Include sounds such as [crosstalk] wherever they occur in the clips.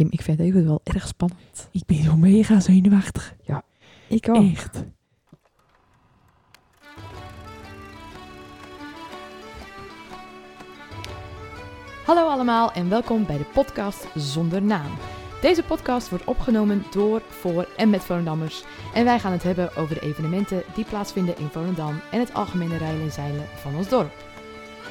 Kim, ik vind het wel erg spannend. Ik ben zo mega zenuwachtig. Ik ook. Echt. Hallo allemaal en welkom bij de podcast Zonder Naam. Deze podcast wordt opgenomen door, voor en met Volendammers. En wij gaan het hebben over de evenementen die plaatsvinden in Volendam en het algemene rijden en zeilen van ons dorp.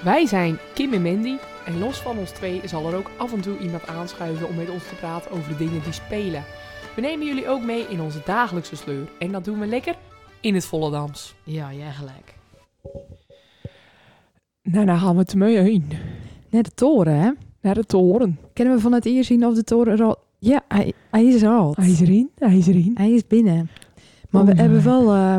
Wij zijn Kim en Mandy. En los van ons twee zal er ook af en toe iemand aanschuiven om met ons te praten over de dingen die spelen. We nemen jullie ook mee in onze dagelijkse sleur. En dat doen we lekker in het Volendams. Ja, jij gelijk. Nou, daar gaan we het mee heen. Naar de toren, hè? Naar de toren. Kunnen we vanuit hier zien of de toren er al... Ja, hij, hij is er al. Hij is erin, hij is erin. Hij is binnen. Maar Oh, we hebben wel eh,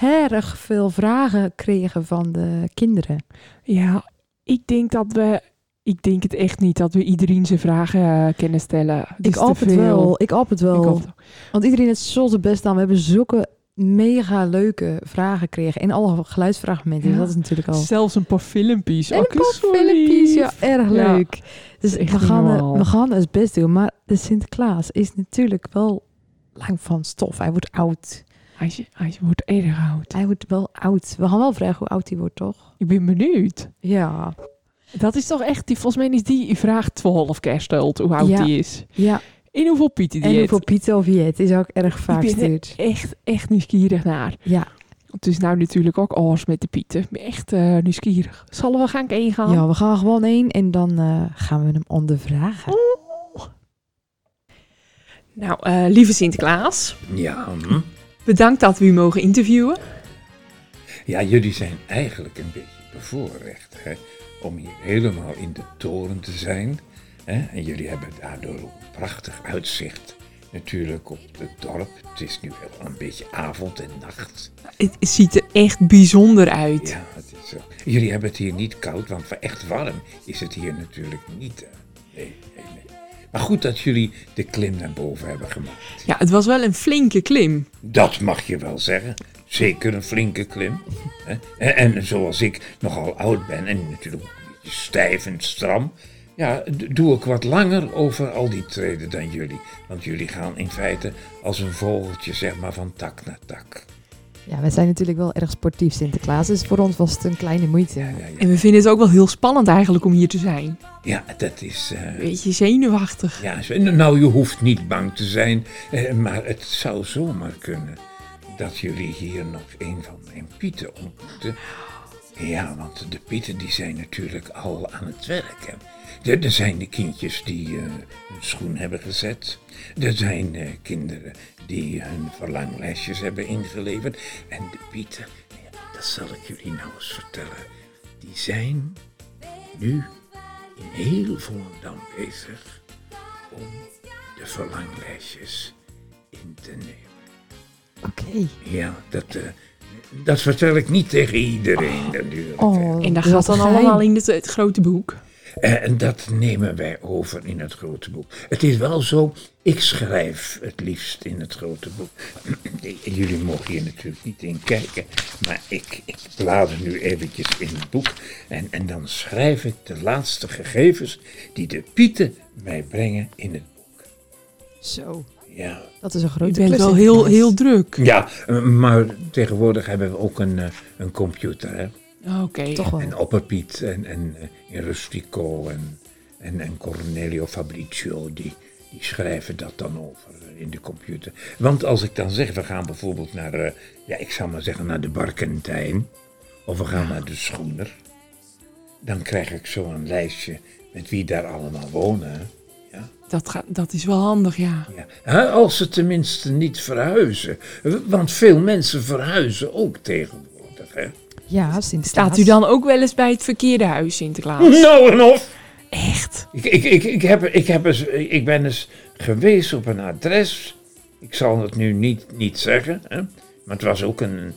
erg veel vragen gekregen van de kinderen. Ja, ik denk dat we... Ik denk het echt niet dat we iedereen zijn vragen eh, kunnen stellen. Ik is hoop het wel. Ik hoop het wel. het. Want iedereen heeft zo zijn best aan. We hebben zulke mega leuke vragen gekregen. En alle geluidsfragmenten. Ja. Dat is natuurlijk al... Zelfs een paar filmpjes. En een paar is filmpjes, ja, erg Ja. leuk. Dus is echt we gaan, eh, normaal. we gaan het best doen. Maar de Sinterklaas is natuurlijk wel lang van stof. Hij wordt oud. Hij, is- hij wordt erg oud. Hij wordt wel oud. We gaan wel vragen hoe oud hij wordt, toch? Ik ben benieuwd. Ja. Dat is toch echt, die, volgens mij is die vraag 12 keer gesteld, hoe oud Ja. die is. Ja. En hoeveel pieten die En hoeveel Piet of Jet is ook erg vaak er gestuurd. echt, echt nieuwsgierig naar. Ja. Het is nou natuurlijk ook oors met de pieten. Ik ben echt eh, nieuwsgierig. Zullen we gaan kijken gaan? ja, we gaan gewoon heen en dan eh, gaan we hem ondervragen. Nou, eh, lieve Sinterklaas, Ja, hm. Bedankt dat we u mogen interviewen. ja, jullie zijn eigenlijk een beetje bevoorrecht hè, om hier helemaal in de toren te zijn. Hè? En jullie hebben daardoor ook een prachtig uitzicht natuurlijk op het dorp. Het is nu wel een beetje avond en nacht. Het ziet er echt bijzonder uit. Ja, het is zo. Jullie hebben het hier niet koud, want voor echt warm is het hier natuurlijk niet. hè. Nee. Maar goed dat jullie de klim naar boven hebben gemaakt. Ja, het was wel een flinke klim. Dat mag je wel zeggen. Zeker een flinke klim. En, en zoals ik nogal oud ben en natuurlijk een beetje stijf en stram. Ja, doe ik wat langer over al die treden dan jullie. Want jullie gaan in feite als een vogeltje zeg maar van tak naar tak. Ja, we zijn natuurlijk wel erg sportief Sinterklaas. Dus voor ons was het een kleine moeite. Ja, ja, ja. En we vinden het ook wel heel spannend eigenlijk om hier te zijn. ja dat is... eh, Beetje zenuwachtig. Ja, nou, je hoeft niet bang te zijn, eh, maar het zou zomaar kunnen dat jullie hier nog een van mijn pieten ontmoeten. Ja, want de pieten die zijn natuurlijk al aan het werk. Hè. Er, zijn de kindjes die eh, hun schoen hebben gezet. Er zijn eh, kinderen die hun verlanglijstjes hebben ingeleverd. En de pieten, ja, dat zal ik jullie nou eens vertellen. Die zijn nu in heel Volendam bezig om de verlanglijstjes in te nemen. Oké. Ja, dat, eh, dat vertel ik niet tegen iedereen natuurlijk. Oh, En dat gaat dan allemaal in het, het grote boek. Eh, En dat nemen wij over in het grote boek. Het is wel zo, ik schrijf het liefst in het grote boek. [clears throat] Jullie mogen hier natuurlijk niet in kijken, maar ik, ik blader nu eventjes in het boek. En, en dan schrijf ik de laatste gegevens die de pieten mij brengen in het boek. Zo. Ja, Dat is een Je grote bent klus, wel heel, heel druk. ja eh, maar tegenwoordig hebben we ook een, eh, een computer, hè. Oké. Toch wel. En Opperpiet en, en eh, in Rustico en, en, en Cornelio Fabricio, die, die schrijven dat dan over eh, in de computer. Want als ik dan zeg, we gaan bijvoorbeeld naar, eh, ja, ik zal maar zeggen, naar de Barkentijn, of we gaan naar de Schoener, dan krijg ik zo een lijstje met wie daar allemaal wonen. Ja. Dat, gaat, dat is wel handig, ja. Ja. Hè, Als ze tenminste niet verhuizen. Want veel mensen verhuizen ook tegenwoordig. Hè? Ja, Sinterklaas. Staat u dan ook wel eens bij het verkeerde huis, Sinterklaas? [laughs] Nou en of. Echt? Ik, ik, ik, ik, heb, ik, heb eens, ik ben eens geweest op een adres. Ik zal het nu niet, niet zeggen. Hè? Maar het was ook een, een,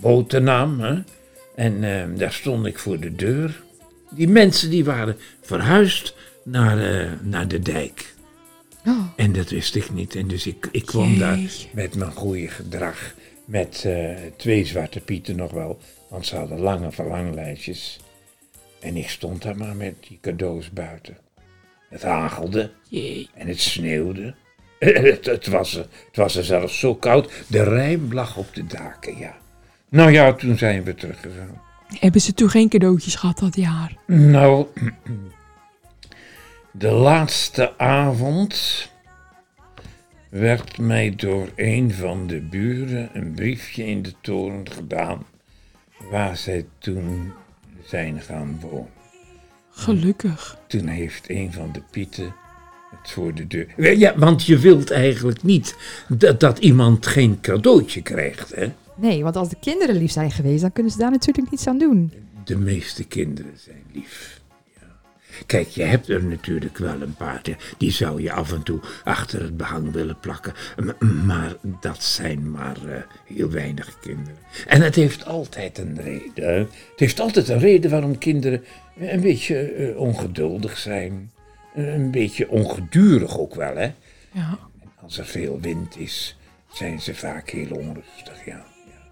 botennaam. Hè? En eh, daar stond ik voor de deur. Die mensen die waren verhuisd naar, eh, naar de dijk. Oh, En dat wist ik niet. En dus ik, ik kwam daar met mijn goede gedrag. Met eh, twee zwarte pieten nog wel. Want ze hadden lange verlanglijstjes. En ik stond daar maar met die cadeaus buiten. Het hagelde Jee. en het sneeuwde. [laughs] Het, het, was, er- het was er zelfs zo koud. De rijm lag op de daken, ja. Nou ja, toen zijn we teruggegaan. Hebben ze toen geen cadeautjes gehad dat jaar? Nou, [clears throat] de laatste avond werd mij door een van de buren een briefje in de toren gedaan waar zij toen zijn gaan wonen. Gelukkig. Toen heeft een van de pieten het voor de deur. Ja, want je wilt eigenlijk niet dat, dat iemand geen cadeautje krijgt, hè? Nee, want als de kinderen lief zijn geweest, dan kunnen ze daar natuurlijk niets aan doen. De meeste kinderen zijn lief. Kijk, je hebt er natuurlijk wel een paar. Die zou je af en toe achter het behang willen plakken. Maar dat zijn maar eh, heel weinig kinderen. En het heeft altijd een reden. Het heeft altijd een reden waarom kinderen een beetje eh, ongeduldig zijn. Eh, Een beetje ongedurig ook wel, hè. Ja. Als er veel wind is, zijn ze vaak heel onrustig, ja. ja.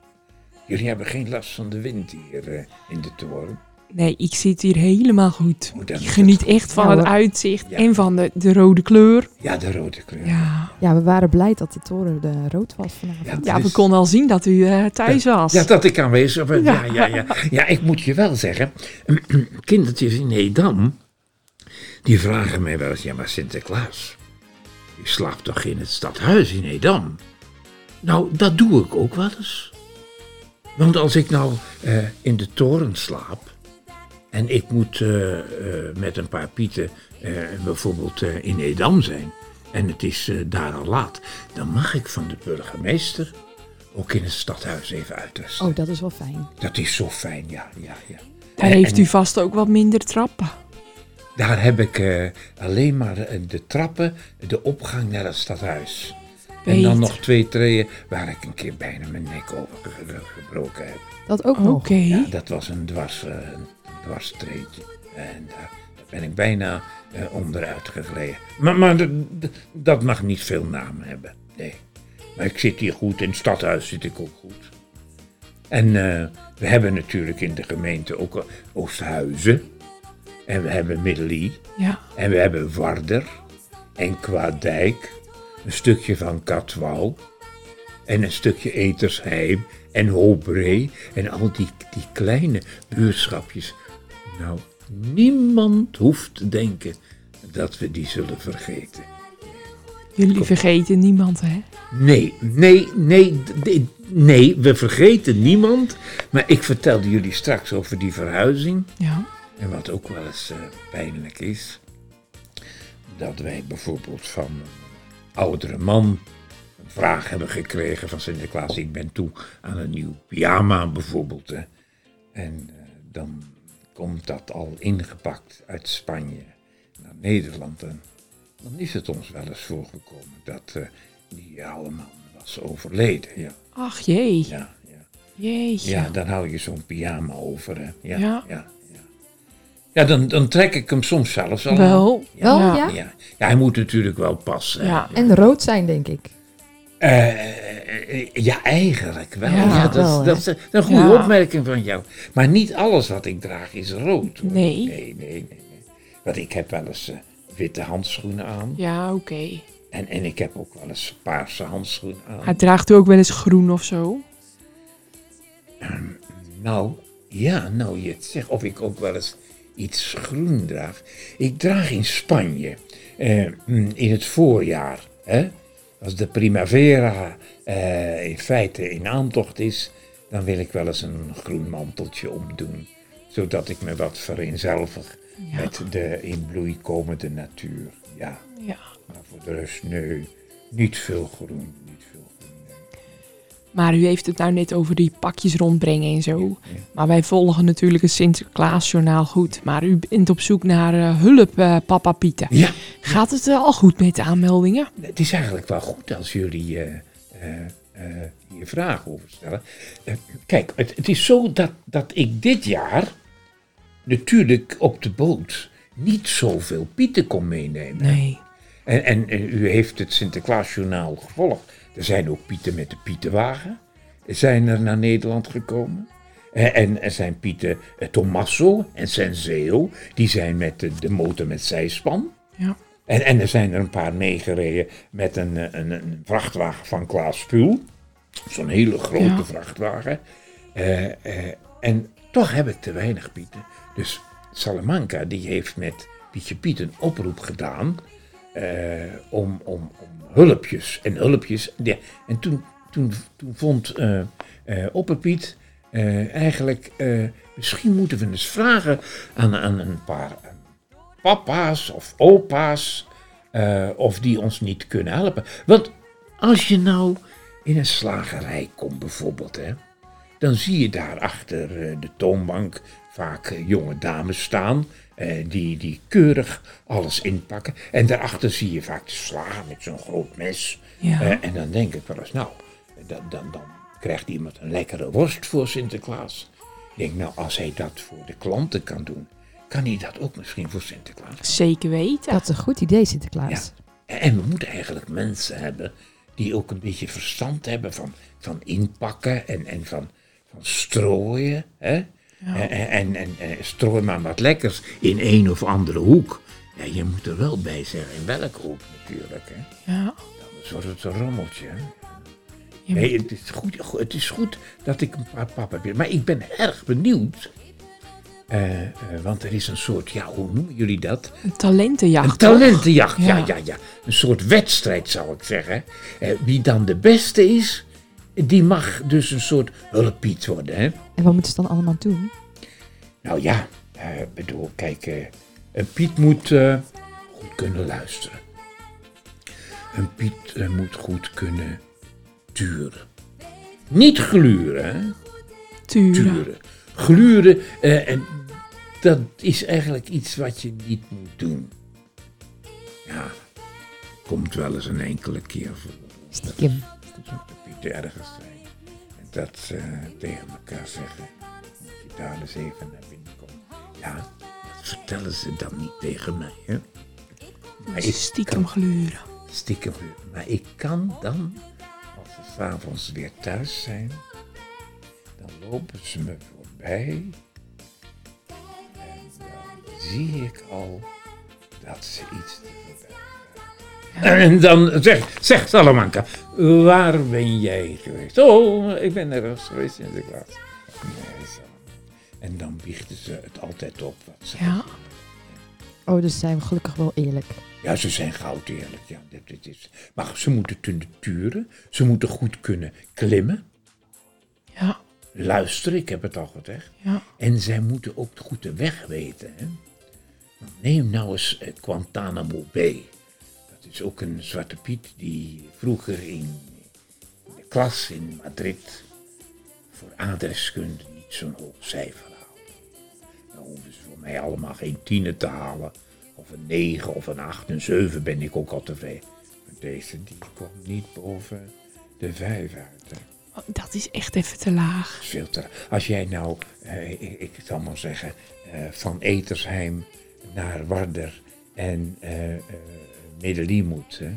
Jullie hebben geen last van de wind hier eh, in de toren. Nee, ik zit hier helemaal goed. Ik geniet echt van Ja, het hoor. uitzicht Ja. en van de, de rode kleur. Ja, de rode kleur. Ja. Ja, we waren blij dat de toren de rood was vanavond. Ja. Ja, we Dus- konden al zien dat u eh, thuis was. Ja, dat ik aanwezig ben. Ja, Ja. ja, ja. ja, ik moet je wel zeggen, [clears throat] kindertjes in Edam, die vragen mij wel eens, ja maar Sinterklaas, je slaapt toch in het stadhuis in Edam? Nou, dat doe ik ook wel eens. Want als ik nou eh, in de toren slaap en ik moet eh, eh, met een paar pieten eh, bijvoorbeeld in Edam zijn en het is daar al laat, dan mag ik van de burgemeester ook in het stadhuis even uitrusten. Oh, dat is wel fijn. Dat is zo fijn, ja, ja, ja. Daar En- heeft u vast ook wat minder trappen. Daar heb ik alleen maar de trappen, de opgang naar het stadhuis. En dan nog twee treden waar ik een keer bijna mijn nek over ge- ge- gebroken heb. Dat ook Oké. nog. Ja, dat was een, dwars, eh, een dwarstreetje. En daar, ben ik bijna eh, onderuit gegleden. Maar, maar dat mag niet veel naam hebben. Nee. Maar ik zit hier goed. In het stadhuis zit ik ook goed. En eh, we hebben natuurlijk in de gemeente ook Oosthuizen. En we hebben Middelie. Ja. En we hebben Warder. En Kwaadijk. Een stukje van Katwouw. En een stukje Etersheim. En Hobree. En al die, die kleine buurtschapjes. Nou, niemand hoeft te denken dat we die zullen vergeten. Jullie vergeten niemand, hè? Nee, nee, nee, nee, we vergeten niemand. Maar ik vertelde jullie straks over die verhuizing. Ja. En wat ook wel eens eh, pijnlijk is, dat wij bijvoorbeeld van oudere man een vraag hebben gekregen van Sinterklaas. Ik ben toe aan een nieuw pyjama bijvoorbeeld. Hè. En eh, dan komt dat al ingepakt uit Spanje naar Nederland. En dan is het ons wel eens voorgekomen dat eh, die oude man was overleden. Ja, Ach jee. ja, ja. Jeetje. Ja, dan hou je zo'n pyjama over. Hè. Ja, ja. Ja. Ja, dan, dan trek ik hem soms zelfs al Wel. Wel, Ja. ja? Ja. ja, hij moet natuurlijk wel passen. Ja. En rood zijn, denk ik. Eh, ja, eigenlijk wel. Ja, dat, wel, dat is een goede opmerking van jou. Maar niet alles wat ik draag is rood. hoor. Nee. Nee, nee, nee. nee. Want ik heb wel eens eh, witte handschoenen aan. Ja, oké. En, en ik heb ook wel eens paarse handschoenen aan. Hij draagt u ook wel eens groen of zo? Nou, ja, nou je het zegt. Of ik ook wel eens iets groen draag. Ik draag in Spanje, eh, mm, in het voorjaar, hè, als de primavera eh, in feite in aantocht is, dan wil ik wel eens een groen manteltje omdoen. Zodat ik me wat vereenzelvig Ja. met de in bloei komende natuur. Ja, Ja. maar voor de rest, nee, niet veel groen. Niet veel groen. Maar u heeft het nou net over die pakjes rondbrengen en zo. Ja. Maar wij volgen natuurlijk het Sinterklaasjournaal goed. Maar u bent op zoek naar eh, hulp, eh, papa Pieten. ja, Gaat het eh, al goed met de aanmeldingen? Het is eigenlijk wel goed als jullie hier vragen over stellen. Kijk, het, het is zo dat, dat ik dit jaar natuurlijk op de boot niet zoveel pieten kon meenemen. Nee. En, en, en u heeft het Sinterklaasjournaal gevolgd. Er zijn ook pieten met de pietenwagen. Zijn er naar Nederland gekomen. Eh, En er zijn pieten eh, Tommaso en Senseo. Die zijn met de, de motor met zijspan. Ja. En, en er zijn er een paar meegereden met een, eh, een, een vrachtwagen van Klaas Spuul. Zo'n hele grote Ja. vrachtwagen. Eh, en toch heb ik te weinig Pieten. Dus Salamanca die heeft met Pietje Piet een oproep gedaan. Eh, om, om, om hulpjes en hulpjes. Ja, en toen, toen, toen vond eh eh, Opperpiet eigenlijk... misschien moeten we eens vragen aan, aan een paar papa's of opa's... of die ons niet kunnen helpen. Want als je nou in een slagerij komt bijvoorbeeld... Hè, dan zie je daar achter de toonbank vaak jonge dames staan... eh, die, die keurig alles inpakken. En daarachter zie je vaak de slager met zo'n groot mes... Ja. Eh, en dan denk ik wel eens, nou, dan, dan, dan krijgt iemand een lekkere worst voor Sinterklaas. Ik denk, nou, als hij dat voor de klanten kan doen, kan hij dat ook misschien voor Sinterklaas. Zeker weten. Dat is een goed idee, Sinterklaas. En- En we moeten eigenlijk mensen hebben die ook een beetje verstand hebben van, van inpakken en, en van, van strooien. Hè? En, en, en, en strooi maar wat lekkers in een of andere hoek. Ja, je moet er wel bij zeggen in welke hoek natuurlijk. Hè? Ja. Anders wordt het een rommeltje. Nee, het is, goed, go- het is goed dat ik een paar papa heb. Maar ik ben erg benieuwd. Eh, eh, want er is een soort, ja, hoe noemen jullie dat? Een talentenjacht. Een talentenjacht, ja. Ja. ja, ja, Een soort wedstrijd zou ik zeggen. Eh, wie dan de beste is, die mag dus een soort hulppiet worden. Hè? En wat moeten ze dan allemaal doen? Nou ja, eh, ik bedoel, kijk, eh, een Piet moet eh, goed kunnen luisteren. Een Piet moet goed kunnen turen. Niet gluren, hè? Turen. turen. Gluren, en dat is eigenlijk iets wat je niet moet doen. Ja, komt wel eens een enkele keer voor. Stiekem. Dat Pieten ergens zijn. En dat ze tegen elkaar zeggen. Moet je daar eens even naar binnen komen. Ja, dat vertellen ze dan niet tegen mij, hè? Maar ik Stiekem gluren. stiekem gluren. Maar ik kan dan, als ze s'avonds weer thuis zijn, dan lopen ze me voorbij. En dan zie ik al dat ze iets te verbergen hebben. En dan zegt, zegt Salamanca, waar ben jij geweest? Oh, ik ben ergens geweest in de klas. Nee, zo. En dan biechten ze het altijd op wat ze Ja. Oh, dus zijn we gelukkig wel eerlijk. Ja, ze zijn goud eerlijk. Ja, dit, is. Maar ze moeten kunnen turen. Ze moeten goed kunnen klimmen. Ja. Luisteren, ik heb het al gezegd. Ja. En zij moeten ook goed de weg weten. Hè? Neem nou eens eh, Guantanamo Bay. Is ook een zwarte piet die vroeger in de klas in Madrid voor adreskunde niet zo'n hoog cijfer haalde. Dan hoeven ze voor mij allemaal geen tienen te halen. Of een 9 of een 8, een 7 ben ik ook al tevreden. Maar deze die komt niet boven de 5 uit. Hè. Oh, Dat is echt even te laag. Veel te... Als jij nou, eh, ik, ik zal maar zeggen, eh, van Etersheim naar Warder en eh Medellin moet. Hè?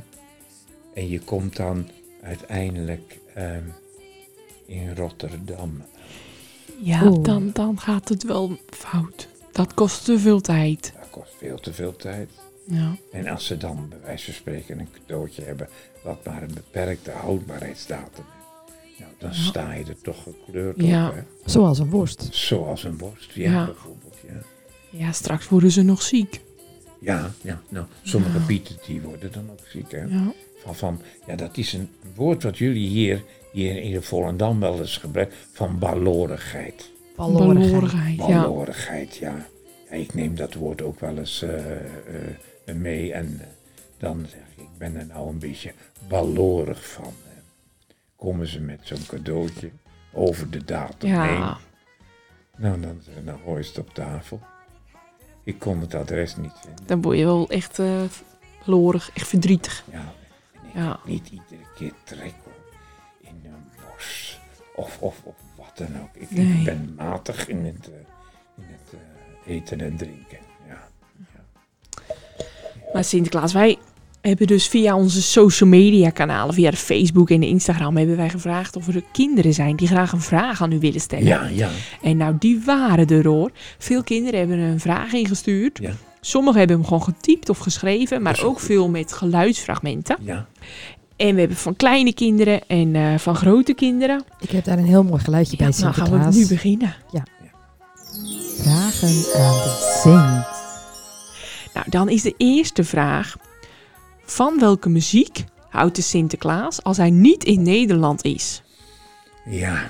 En je komt dan uiteindelijk ehm, in Rotterdam. Ja, Oeh. dan, dan gaat het wel fout. Dat kost te veel tijd. Dat kost veel te veel tijd. Ja. En als ze dan bij wijze van spreken een cadeautje hebben wat maar een beperkte houdbaarheidsdatum heeft. Nou, dan sta je er toch gekleurd Ja. op. Hè? Zoals een worst. Zoals een worst, ja, Ja. bijvoorbeeld. Ja. ja, straks worden ze nog ziek. Ja, ja, nou, sommige pieten die worden dan ook ziek. Hè? Ja. Van, van, ja, dat is een woord wat jullie hier, hier in de Volendam wel eens gebruiken, van balorigheid. Balorigheid. Ja. Balorigheid, ja. ja. Ik neem dat woord ook wel eens eh, eh, mee en eh, dan zeg ik, ik ben er nou een beetje balorig van. Komen ze met zo'n cadeautje over de datum heen. Ja. Nou, dan, dan gooi je het op tafel. Ik kon het adres niet vinden. Dan word je wel echt eh lorig, echt verdrietig. Ja, Ja. niet iedere keer trek hoor, in een bos of, of, of wat dan ook. Ik, Nee. ben matig in het, eh, in het eh, eten en drinken. Ja. Maar Sinterklaas, wij hebben dus via onze social media kanalen, via de Facebook en de Instagram, hebben wij gevraagd of er kinderen zijn die graag een vraag aan u willen stellen. ja, ja. En nou, die waren er hoor. Veel kinderen hebben een vraag ingestuurd. Ja. Sommigen hebben hem gewoon getypt of geschreven, maar ook goed. veel met geluidsfragmenten. Ja. En we hebben van kleine kinderen en eh, van grote kinderen. Ik heb daar een heel mooi geluidje Ja, bij nou gaan we nu beginnen. Vragen aan de Saint. Nou, dan is de eerste vraag. Van welke muziek houdt de Sinterklaas als hij niet in Nederland is? Ja,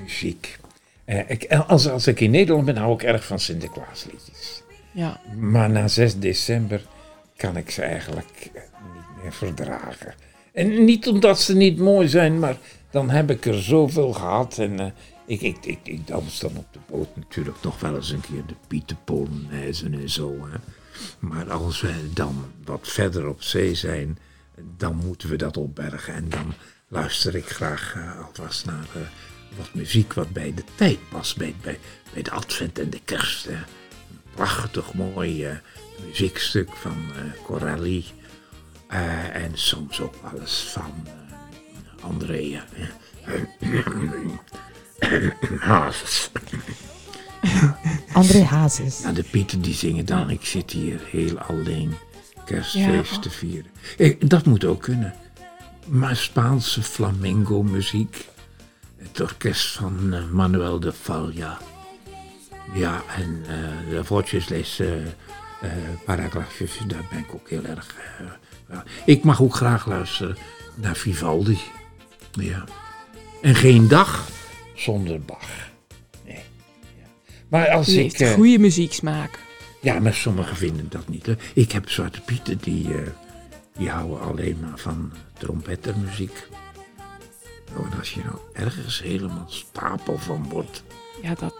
muziek. Eh, ik, als, als ik in Nederland ben, hou ik erg van Sinterklaasliedjes. Ja, Maar na 6 december kan ik ze eigenlijk eh, niet meer verdragen. En niet omdat ze niet mooi zijn, maar dan heb ik er zoveel gehad. En eh, ik, ik, ik, ik dans dan op de boot natuurlijk nog wel eens een keer de Pieter Polonaise en zo. Hè. Maar als we dan wat verder op zee zijn, dan moeten we dat opbergen. En dan luister ik graag eh, alvast naar eh, wat muziek wat bij de tijd past. Bij, bij, bij de advent en de kerst. Een prachtig mooi eh, muziekstuk van Coralie. En soms ook eens van Andrea. [coughs] [coughs] André Hazes. Nou, de Pieten die zingen dan, ik zit hier heel alleen kerstfeest Ja. te vieren. Eh, dat moet ook kunnen. Maar Spaanse flamenco muziek. Het orkest van eh, Manuel de Falla. Ja, en eh de Voces uh, Paragrafjes, daar ben ik ook heel erg... ik mag ook graag luisteren naar Vivaldi. Ja. En geen dag zonder Bach. Maar als die ik... eh, goede muzieksmaak. ja, maar sommigen vinden dat niet. Hè. Ik heb Zwarte Pieten, die, eh, die houden alleen maar van trompettermuziek. Oh, en als je nou ergens helemaal stapel van wordt, Ja, dat,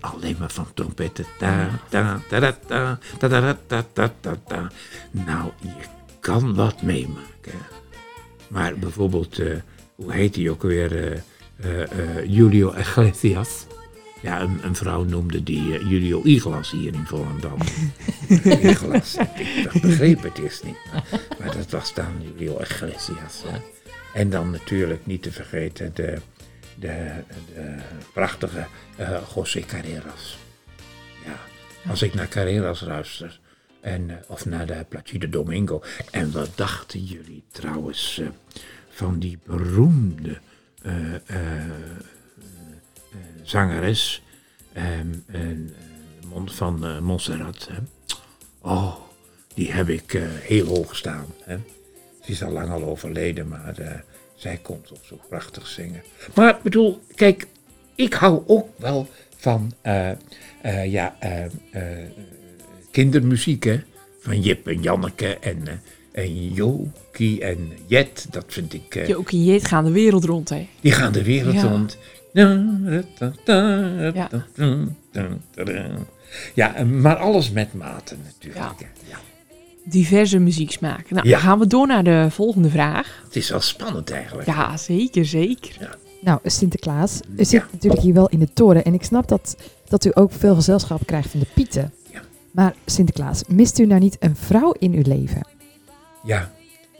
alleen maar van trompetten. Ta, ta, ta, ta, ta, ta, ta, ta, ta, ta, ta. Nou, je kan wat meemaken. Maar bijvoorbeeld, eh, hoe heet hij ook weer? eh, eh, eh, Julio Iglesias. Ja, een, een vrouw noemde die eh, Julio Iglas hier in Volendam. [laughs] Iglas. Ik dat begreep het eerst niet. Maar dat was dan Julio Iglesias. hè. En dan natuurlijk niet te vergeten de, de, de prachtige eh, José Carreras. Ja, als ik naar Carreras luister, en, eh, of naar de Placido Domingo. En wat dachten jullie trouwens van die beroemde zangeres ehm, en, eh, Mon- van eh, Montserrat? Hè? Oh, die heb ik eh, heel hoog staan. Hè? Ze is al lang al overleden, maar zij kon toch zo prachtig zingen. Maar ik bedoel, kijk, ik hou ook wel van ja, eh, eh, kindermuziek, hè? Van Jip en Janneke en, en Jokie en Jet. Dat vind ik. eh, Joke en Jet gaan de wereld rond, hè. die gaan de wereld Ja. rond. Ja, maar alles met mate natuurlijk. hè. Ja. Diverse muzieksmaak. Nou, Ja. dan gaan we door naar de volgende vraag. Het is wel spannend eigenlijk. Ja, zeker, zeker. Nou, Sinterklaas, u zit Ja. natuurlijk hier wel in de toren. En ik snap dat, dat u ook veel gezelschap krijgt van de Pieten. Ja. Maar Sinterklaas, mist u nou niet een vrouw in uw leven? Ja,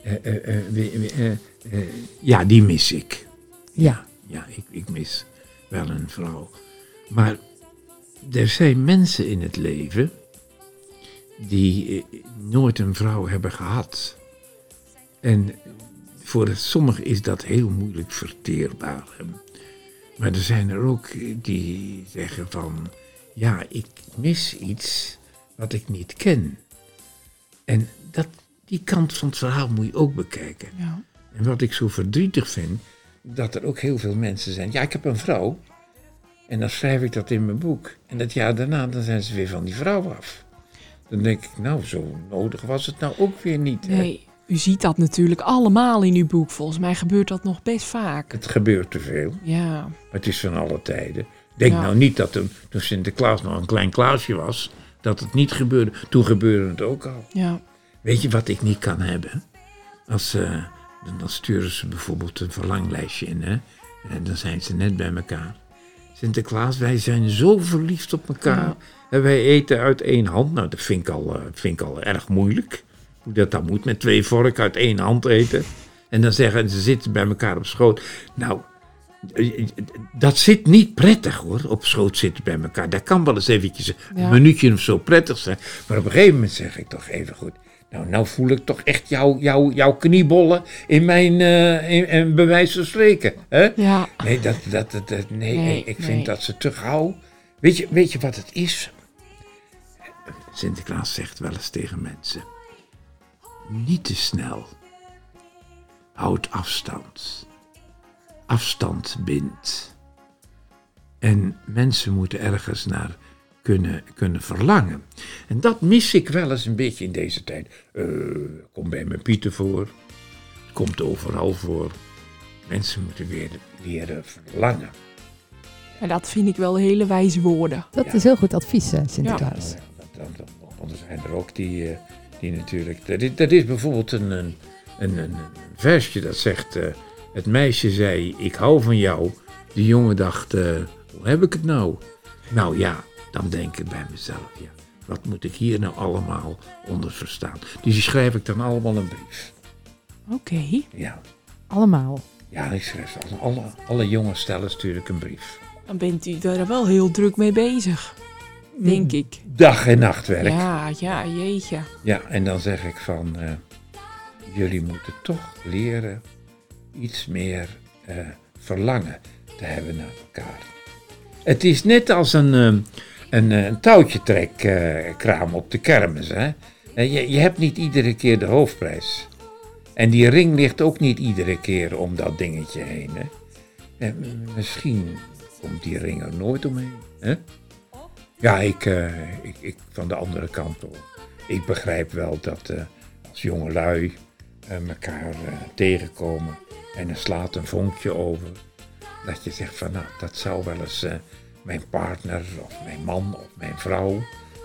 eh, eh, eh, ja die mis ik. Ja. Ja, ik, ik mis wel een vrouw. Maar er zijn mensen in het leven die eh, nooit een vrouw hebben gehad. En voor sommigen is dat heel moeilijk verteerbaar. Maar er zijn er ook die zeggen van, ja, ik mis iets wat ik niet ken. En dat, die kant van het verhaal moet je ook bekijken. Ja. En wat ik zo verdrietig vind, dat er ook heel veel mensen zijn. Ja, ik heb een vrouw. En dan schrijf ik dat in mijn boek. En dat jaar daarna, dan zijn ze weer van die vrouw af. Dan denk ik, nou, zo nodig was het nou ook weer niet. hè. Nee, u ziet dat natuurlijk allemaal in uw boek. Volgens mij gebeurt dat nog best vaak. Het gebeurt te veel. Ja, Maar het is van alle tijden. Denk Ja. nou niet dat toen, toen Sinterklaas nog een klein Klaasje was, dat het niet gebeurde. Toen gebeurde het ook al. ja. Weet je wat ik niet kan hebben? Als, eh, dan, dan sturen ze bijvoorbeeld een verlanglijstje in, hè? En dan zijn ze net bij elkaar. Sinterklaas, wij zijn zo verliefd op elkaar. Ja. En wij eten uit één hand. Nou, dat vind ik al, eh, vind ik al erg moeilijk. Hoe dat dan moet, met twee vorken uit één hand eten. En dan zeggen ze zitten bij elkaar op schoot. Nou, dat zit niet prettig hoor, op schoot zitten bij elkaar. Dat kan wel eens eventjes een minuutje of zo prettig zijn. Maar op een gegeven moment zeg ik toch even goed. Nou, nou voel ik toch echt jouw jou, jouw kniebollen in mijn, eh in, in bij wijze van spreken. Hè? Ja. Nee, dat, dat, dat, dat- nee, Nee, ik nee. vind dat ze te gauw. Weet je, weet je wat het is? Sinterklaas zegt wel eens tegen mensen: niet te snel. Houd afstand. Afstand bindt. En mensen moeten ergens naar kunnen, kunnen verlangen. En dat mis ik wel eens een beetje in deze tijd. Eh, komt bij mijn Pieter voor. Het komt overal voor. Mensen moeten weer leren verlangen. En dat vind ik wel hele wijze woorden. Dat Ja. is heel goed advies, eh, Sinterklaas. Ja, want er zijn er ook die, eh, die natuurlijk. Dat is, dat is bijvoorbeeld een, een, een, een versje dat zegt: eh, Het meisje zei: Ik hou van jou. Die jongen dacht: eh, Hoe heb ik het nou? Nou ja, dan denk ik bij mezelf: ja, Wat moet ik hier nou allemaal onder verstaan? Dus die schrijf ik dan allemaal een brief. Oké. Ja, Allemaal. ja ik schrijf alle, alle, alle jonge stellen stuur ik een brief. Dan bent u daar wel heel druk mee bezig. Denk ik. Dag en nachtwerk. Ja, ja, jeetje. Ja, en dan zeg ik van, eh, jullie moeten toch leren iets meer eh, verlangen te hebben naar elkaar. Het is net als een, eh, een, eh, een touwtje trek eh, op de kermis. Hè? Eh, Je, je hebt niet iedere keer de hoofdprijs. En die ring ligt ook niet iedere keer om dat dingetje heen. Hè? M- misschien komt die ring er nooit omheen. Hè? Ja, ik, ik, van de andere kant op ik begrijp wel dat als jongelui eh elkaar tegenkomen en er slaat een vonkje over, dat je zegt van nou, dat zou wel eens mijn partner of mijn man of mijn vrouw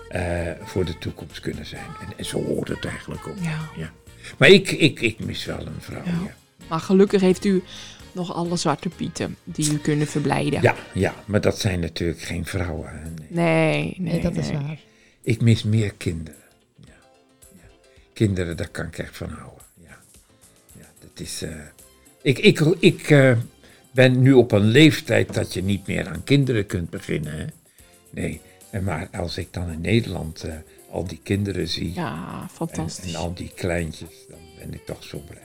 eh, voor de toekomst kunnen zijn. En, en zo hoort het eigenlijk ook. Ja. Maar ik, ik, ik mis wel een vrouw. Ja. Ja, Maar gelukkig heeft u nog alle zwarte pieten die u kunnen verblijden. ja, ja, maar dat zijn natuurlijk geen vrouwen. Nee. Nee, nee, Nee, dat is waar. Ik mis meer kinderen. Ja. Ja. Kinderen, daar kan ik echt van houden. Ja, ja dat is. eh, ik ik, ik eh, ben nu op een leeftijd dat je niet meer aan kinderen kunt beginnen. Hè? Nee, en maar als ik dan in Nederland eh, al die kinderen zie Ja, fantastisch. en al die kleintjes, dan ben ik toch zo blij.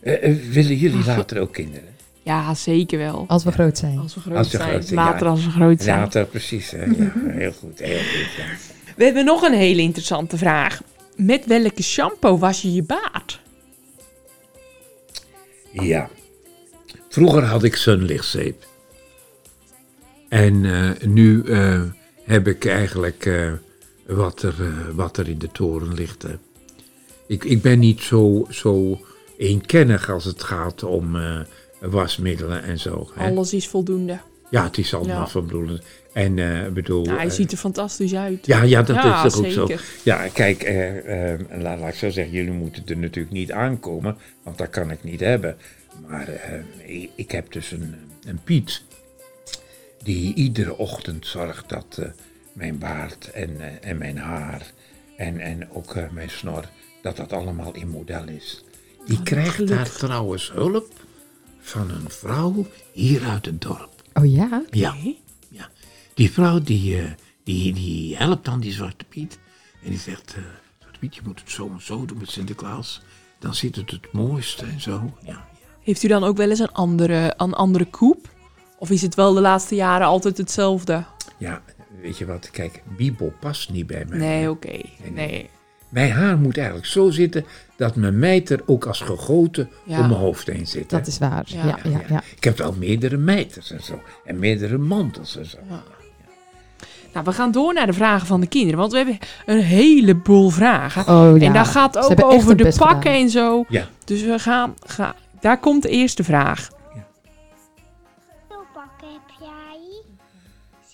Eh, eh, willen jullie later ook kinderen? Ja, zeker wel. Als we groot zijn. Als we groot Als we zijn. groot zijn, Later ja. als we groot zijn. Later, precies. Hè? Ja, heel goed, heel goed. Ja. We hebben nog een hele interessante vraag. Met welke shampoo was je je baard? Ja. Vroeger had ik zonlichtzeep. En eh, nu eh, heb ik eigenlijk eh, wat, er, wat er in de toren ligt. hè. Ik, ik ben niet zo, zo eenkennig als het gaat om wasmiddelen en zo. Hè. Alles is voldoende. Ja, het is allemaal Ja. van. En ik bedoel... Ja, hij ziet er fantastisch uit. ja, ja, dat Ja, is toch ook zo. Ja, kijk, laat, laat ik zo zeggen, jullie moeten er natuurlijk niet aankomen, want dat kan ik niet hebben. Maar eh, ik, heb dus een, een Piet, die iedere ochtend zorgt dat eh, mijn baard en, eh, en mijn haar en, en ook mijn snor, dat dat allemaal in model is. Die krijgt daar trouwens hulp van een vrouw hier uit het dorp. Oh ja? Ja. Ja, die vrouw die, die, die helpt dan die Zwarte Piet. En die zegt, Zwarte Piet, je moet het zo en zo doen met Sinterklaas. Dan zit het het mooiste en zo. Ja. Heeft u dan ook wel eens een andere, een andere koep? Of is het wel de laatste jaren altijd hetzelfde? ja, weet je wat, kijk, Bibel past niet bij mij. Nee, oké. nee. Nee. Mijn haar moet eigenlijk zo zitten dat mijn mijter ook als gegoten Ja. om mijn hoofd heen zit. hè. Dat is waar. Ja. Ja, ja, ja. Ik heb wel meerdere mijters en zo. En meerdere mantels en zo. Nou, we gaan door naar de vragen van de kinderen. Want we hebben een heleboel vragen. Oh ja. en dat gaat ook over de pakken gedaan. en zo. Ja, Dus we gaan, gaan. Daar komt de eerste vraag. Hoeveel pakken heb jij?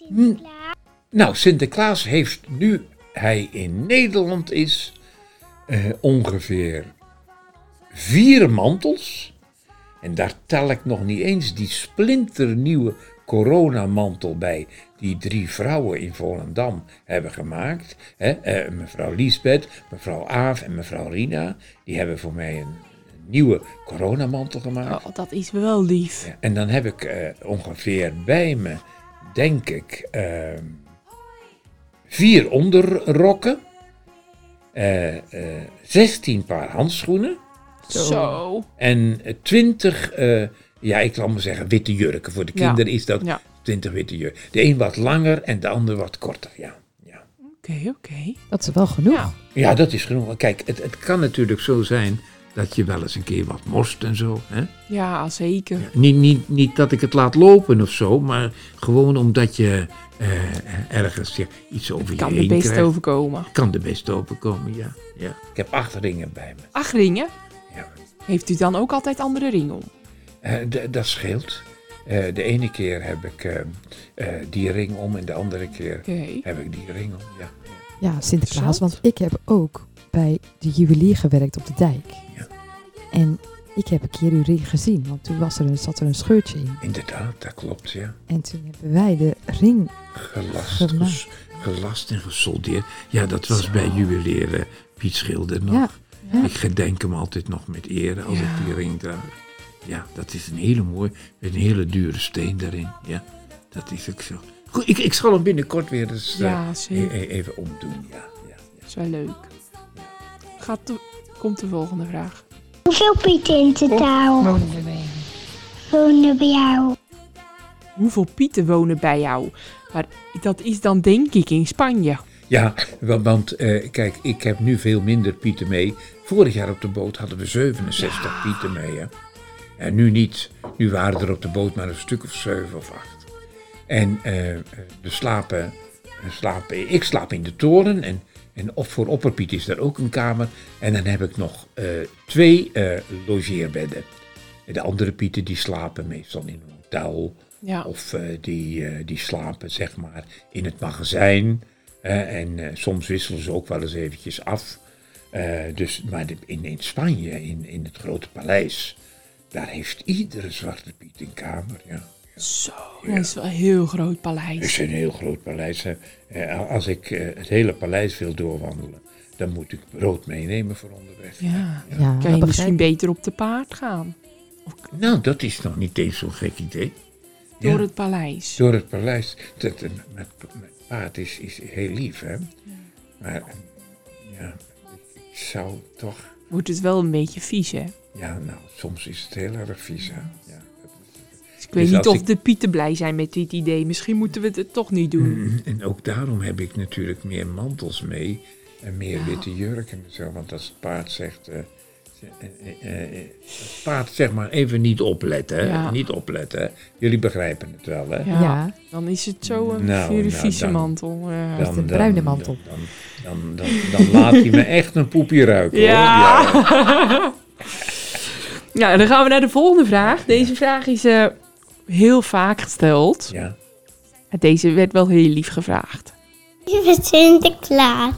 Hm. Sinterklaas? Nou, Sinterklaas heeft nu hij in Nederland is eh, ongeveer vier mantels. En daar tel ik nog niet eens die splinternieuwe coronamantel bij. Die drie vrouwen in Volendam hebben gemaakt. Hè? eh, mevrouw Liesbeth, mevrouw Aaf en mevrouw Rina. Die hebben voor mij een nieuwe coronamantel gemaakt. Oh, dat is wel lief. Ja, en dan heb ik eh, ongeveer bij me, denk ik, ehm, vier onderrokken, eh, eh, 16 paar handschoenen Zo. en eh, 20, eh, ja, ik laat maar zeggen, witte jurken. Voor de Ja. kinderen is dat Ja. 20 witte jurken. De een wat langer en de ander wat korter, ja. ja. Oké, oké. Dat is wel genoeg. Ja. Ja, dat is genoeg. Kijk, het, het kan natuurlijk zo zijn dat je wel eens een keer wat morst en zo. Hè? Ja, zeker. Niet, niet, niet dat ik het laat lopen of zo, maar gewoon omdat je eh, ergens ja, iets over je Kan heen er best krijgt. overkomen. Kan er best overkomen, ja. ja. Ik heb acht ringen bij me. Acht ringen. Ja. Heeft u dan ook altijd andere ringen om? Eh, d- dat scheelt. Eh, de ene keer heb ik eh, eh, die ring om en de andere keer heb ik die ring om. Ja. Ja, Sinterklaas. Want ik heb ook bij de juwelier gewerkt op de dijk. En ik heb een keer uw ring gezien. Want toen was er een, zat er een scheurtje in. Inderdaad, dat klopt, ja. En toen hebben wij de ring... Gelast, ges- gelast en gesoldeerd. Ja, dat was Zo. bij juwelier Piet Schilder nog. Ja, ja. Ik gedenk hem altijd nog met eer als Ja. ik die ring draag. Ja, dat is een hele mooie, met een hele dure steen daarin. Ja, dat is ook zo. Goed, ik, ik zal hem binnenkort weer eens eh, Ja, e- zeker. e- even omdoen. Ja, ja, ja. Dat is wel leuk. Gaat de, komt de volgende vraag. Hoeveel pieten in totaal wonen bij jou? Hoeveel pieten wonen bij jou? Maar dat is dan denk ik in Spanje. Ja, wa- want eh, kijk, ik heb nu veel minder pieten mee. Vorig jaar op de boot hadden we 67 pieten mee. Hè? En nu niet. Nu waren er op de boot maar een stuk of zeven of acht. En eh, eh, de slapen, eh, slapen, ik slaap in de toren en, en op, voor opperpiet is er ook een kamer. En dan heb ik nog eh, twee eh, logeerbedden. En de andere pieten die slapen meestal in een hotel Ja. of eh, die, die slapen zeg maar in het magazijn. en soms wisselen ze ook wel eens eventjes af. Dus, maar de- in, in Spanje, in, in het grote paleis, daar heeft iedere zwarte piet een kamer. Ja. Zo, dat is wel een heel groot Het paleis. is een heel groot paleis. hè. Eh, als ik eh, het hele paleis wil doorwandelen, dan moet ik brood meenemen voor onderweg. Ja. ja Kan je misschien beter op de paard gaan? Nou, dat is nog niet eens zo'n gek idee. Door Ja. het paleis. Door het paleis. Dat, eh, met, met paard is, is heel lief, hè. Maar, ja, ik, ik zou toch... Wordt het wel een beetje vies, hè? Ja, nou, soms is het heel erg vies, hè. Ik weet Dus niet of ik- de pieten blij zijn met dit idee. Misschien moeten we het toch niet doen. Mm, En ook daarom heb ik natuurlijk meer mantels mee en meer witte jurken en zo. Want als het paard zegt... eh, ze- eh, eh, eh, het paard zeg maar even niet opletten. Ja. Niet opletten. Jullie begrijpen het wel, hè. Ja. Ja. Dan is het zo een Nou, nou, nou, vieze dan- mantel. is de bruine mantel. Dan, dan, dan, dan, laat hij me echt een poepje ruiken, Ja. hoor. Ja. [laughs] Ja, dan gaan we naar de volgende vraag. Deze vraag is eh, heel vaak gesteld. Ja. Deze werd wel heel lief gevraagd. Lieve Sinterklaas,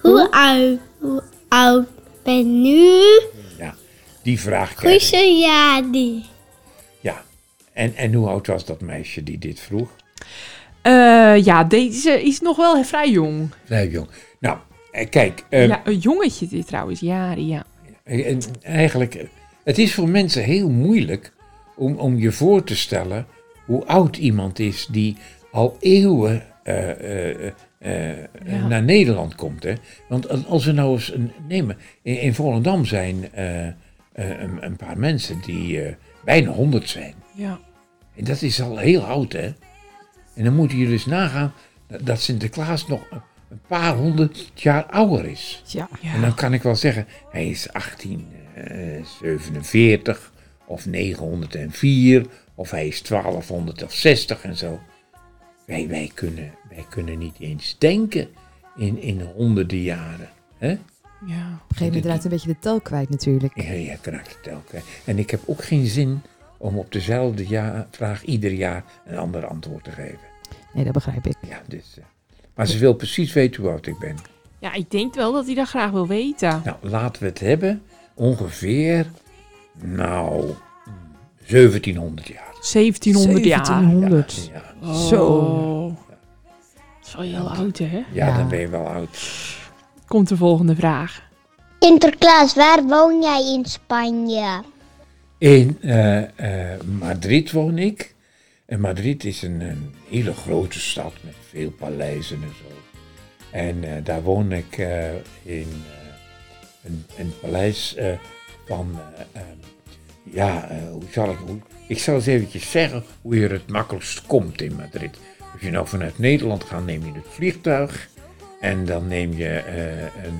hoe oud, hoe oud ben nu? ja, die vraag krijg ik. Goeie Jadi. Ja. En, en hoe oud was dat meisje die dit vroeg? Eh, ja, deze is nog wel vrij jong. Vrij jong. Nou, eh, kijk. eh, ja, een jongetje dit trouwens, jaren, ja. en eigenlijk, eh, het is voor mensen heel moeilijk om, om je voor te stellen hoe oud iemand is die al eeuwen eh, eh, eh, Ja. naar Nederland komt. Hè? Want als- we nou eens een- nemen, in, in Volendam zijn een, een paar mensen die bijna 100 zijn. Ja, En dat is al heel oud, hè? En dan moeten jullie dus nagaan dat- Sinterklaas nog een- een paar honderd jaar ouder is. Ja. ja. En dan kan ik wel zeggen, hij is 1847 of 904 of hij is 1260 en zo. Wij, wij, kunnen, wij kunnen niet eens denken in, in honderden jaren. Hè? ja. Op een gegeven moment raakt een beetje de tel kwijt natuurlijk. Ja, je raakt het elke keer. En ik heb ook geen zin om op dezelfde ja, vraag ieder jaar een ander antwoord te geven. Nee, dat begrijp ik. Ja, dus, maar ze wil precies weten hoe oud ik ben. ja, ik denk wel dat hij dat graag wil weten. Nou, laten we het hebben. Ongeveer, nou, 1700 jaar. 1700 jaar. 1700. Ja, Oh. Zo. Dat is wel heel oud, hè? ja, Ja. dan ben je wel oud. Komt de volgende vraag. Sinterklaas, waar woon jij in Spanje? In eh, eh, Madrid woon ik. En Madrid is een, een hele grote stad met veel paleizen en zo. En eh, daar woon ik eh, in een, een paleis eh, van, eh, ehm, ja, eh, hoe zal ik, hoe, ik zal eens eventjes zeggen hoe je er het makkelijkst komt in Madrid. Als je nou vanuit Nederland gaat, neem je het vliegtuig en dan neem je eh, een,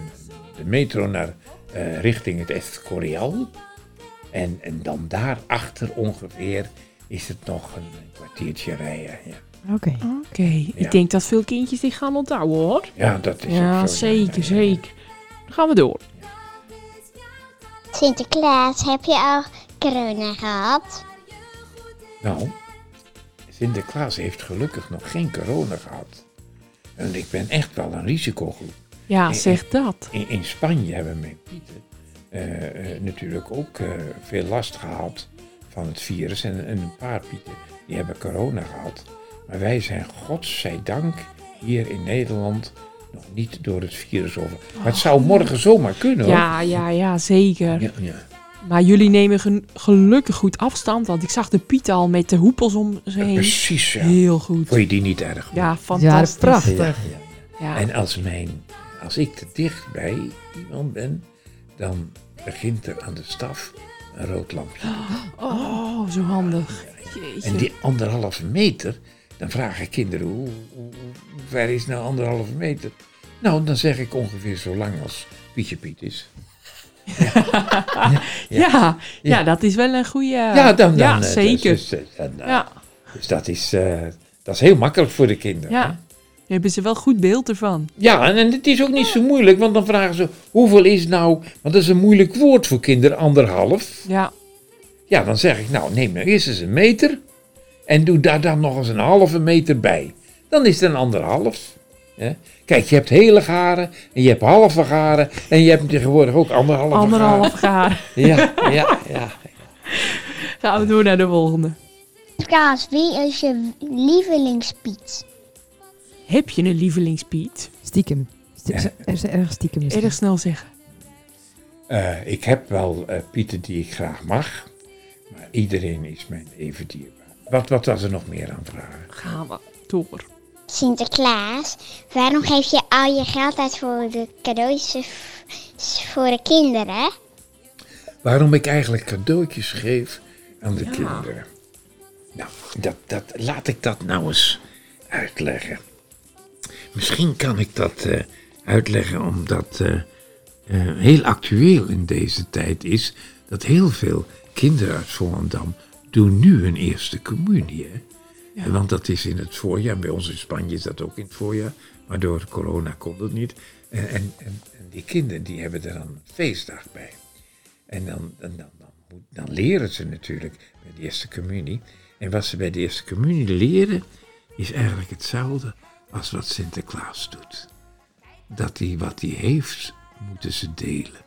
de metro naar eh, richting het Escorial. En, en dan daarachter ongeveer is het nog een, kwartiertje rijden. Ja, Oké. Ja. ik denk dat veel kindjes die gaan onthouden hoor. ja dat is Ja, ook zo. zeker, ja. zeker. Dan gaan we door. Sinterklaas, heb je al corona gehad? Nou, Sinterklaas heeft gelukkig nog geen corona gehad. En ik ben echt wel een risicogroep. Ja, zeg dat. In, in Spanje hebben mijn pieten eh, eh, natuurlijk ook eh, veel last gehad van het virus. En, en een paar pieten die hebben corona gehad. Maar wij zijn godzijdank hier in Nederland nog niet door het virus over. Maar het zou morgen zomaar kunnen hoor. Ja, ja, ja, zeker. ja, ja. Maar jullie nemen gelukkig goed afstand, want ik zag de Piet al met de hoepels om ze heen. Precies, ja. Heel goed. Vond je die niet erg? Ja, Ja, fantastisch. prachtig. Ja, ja, ja. Ja. En als, mijn, als ik te dicht bij iemand ben, dan begint er aan de staf een rood lampje. Oh, zo handig. Jeetje. En die anderhalve meter, dan vragen kinderen, hoe, hoe, hoe ver is nou anderhalve meter? Nou, dan zeg ik ongeveer zo lang als Pietje Piet is. [laughs] ja, ja, dat is wel een goede... ja, dan, dan ja, eh, zeker. Dus, dus, eh, dan, eh, ja, dus dat, is, dat is heel makkelijk voor de kinderen. ja. Daar hebben ze wel goed beeld ervan. Ja, en, en het is ook niet zo moeilijk, want dan vragen ze, hoeveel is nou, want dat is een moeilijk woord voor kinderen, anderhalf. Ja, Ja, dan zeg ik, nou neem nou eerst eens een meter en doe daar dan nog eens een halve meter bij. Dan is het een anderhalf. Kijk, je hebt hele garen en je hebt halve garen en je hebt tegenwoordig ook anderhalve anderhalf gaar. garen. Ja, ja, ja. [laughs] Gaan we door naar de volgende. Sinterklaas, wie is je lievelingspiet? Heb je een lievelingspiet? Stiekem. Er is erg stiekem misschien. Erg snel zeggen. Eh, ik heb wel eh, pieten die ik graag mag, maar iedereen is mij even dierbaar. Wat, wat was er nog meer aan vragen? Gaan we door. Sinterklaas, waarom geef je al je geld uit voor de cadeautjes voor de kinderen? Waarom ik eigenlijk cadeautjes geef aan de kinderen. Nou, dat, dat, laat ik dat nou eens uitleggen. Misschien kan ik dat eh, uitleggen omdat eh, eh, heel actueel in deze tijd is dat heel veel kinderen uit Volendam doen nu hun eerste communie. Hè? Want dat is in het voorjaar, bij ons in Spanje is dat ook in het voorjaar, maar door corona kon dat niet. En, en, en, die kinderen die hebben er dan een feestdag bij. En dan, dan, dan, dan, moet- dan leren ze natuurlijk bij de eerste communie. En wat ze bij de eerste communie leren, is eigenlijk hetzelfde als wat Sinterklaas doet. Dat hij wat hij heeft, moeten ze delen.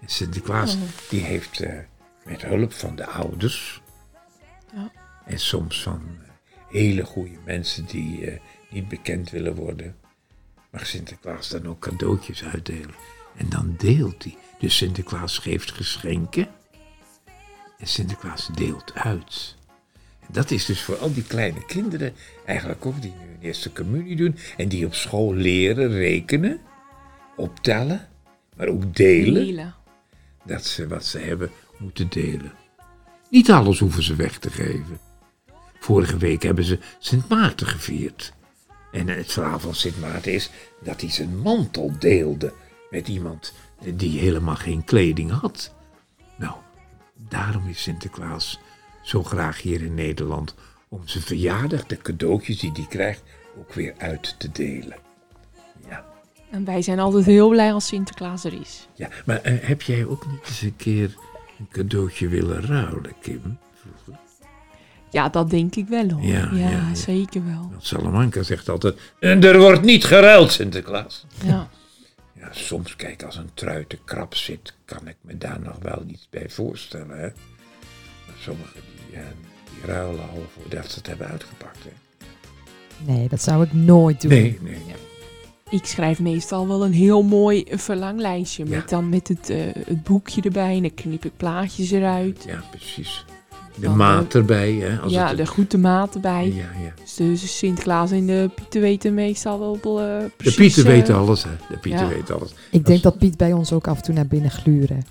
En Sinterklaas, die heeft eh, met hulp van de ouders, Ja. En soms van hele goede mensen die eh, niet bekend willen worden, mag Sinterklaas dan ook cadeautjes uitdelen. En dan deelt hij. Dus Sinterklaas geeft geschenken. En Sinterklaas deelt uit. En dat is dus voor al die kleine kinderen eigenlijk ook die nu een eerste communie doen. En die op school leren rekenen, optellen, maar ook delen. Delen. Dat ze wat ze hebben moeten delen. Niet alles hoeven ze weg te geven. Vorige week hebben ze Sint Maarten gevierd. En het verhaal van Sint Maarten is dat hij zijn mantel deelde met iemand die helemaal geen kleding had. Nou, daarom is Sinterklaas zo graag hier in Nederland om zijn verjaardag, de cadeautjes die hij krijgt, ook weer uit te delen. Ja, En wij zijn altijd heel blij als Sinterklaas er is. ja. maar eh, heb jij ook niet eens een keer een cadeautje willen ruilen, Kim? Vroeger? Ja, dat denk ik wel hoor. Ja, Ja, ja, ja. zeker wel. Want Salamanca zegt altijd, en er wordt niet geruild, Sinterklaas. Ja. [laughs] Ja, soms, kijk, als een trui te krap zit, kan ik me daar nog wel iets bij voorstellen. Hè? Maar sommigen die, eh, die ruilen al voordat ze het hebben uitgepakt. Hè? Nee, dat zou ik nooit doen. Nee, nee. Ik schrijf meestal wel een heel mooi verlanglijstje. Ja. Met dan met het, eh, het boekje erbij. En dan knip ik plaatjes eruit. Ja, precies. De Dan, maat erbij, hè. Als ja, het, de goede maat erbij. ja, ja. Dus de Sinterklaas en de Pieten weten meestal wel eh, De precies... Pieten eh, weten alles, hè. De Pieten ja. weten alles. Ik denk dat Piet bij ons ook af en toe naar binnen gluren.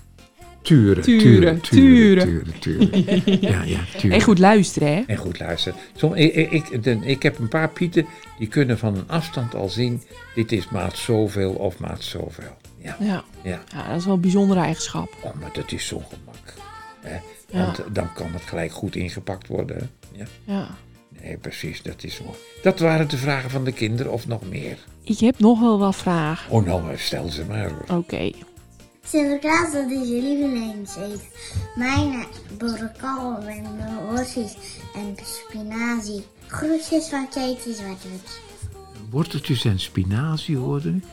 Turen, Turen, turen, turen, turen. turen, turen. [laughs] Ja, ja, turen. En goed luisteren, hè? En goed luisteren. Som, ik, ik, ik, de- ik heb een paar pieten die kunnen van een afstand al zien. Dit is maat zoveel of maat zoveel. Ja, Ja. ja. ja, dat is wel een bijzondere eigenschap. Oh, maar dat is zo'n gemak. Hè? Ja. Want eh, dan kan het gelijk goed ingepakt worden. Ja. Ja. Nee, precies, dat is mooi. Dat waren de vragen van de kinderen of nog meer. Ik heb nog wel wat vragen. Oh, nou, eh, stel ze maar. hoor. Oké. Sinterklaas, dat is je lievelingseten. Mijn boerenkool en worstjes en spinazie. Groetjes van Katie Zwartwit. Worteltjes en spinazie hoorde ik.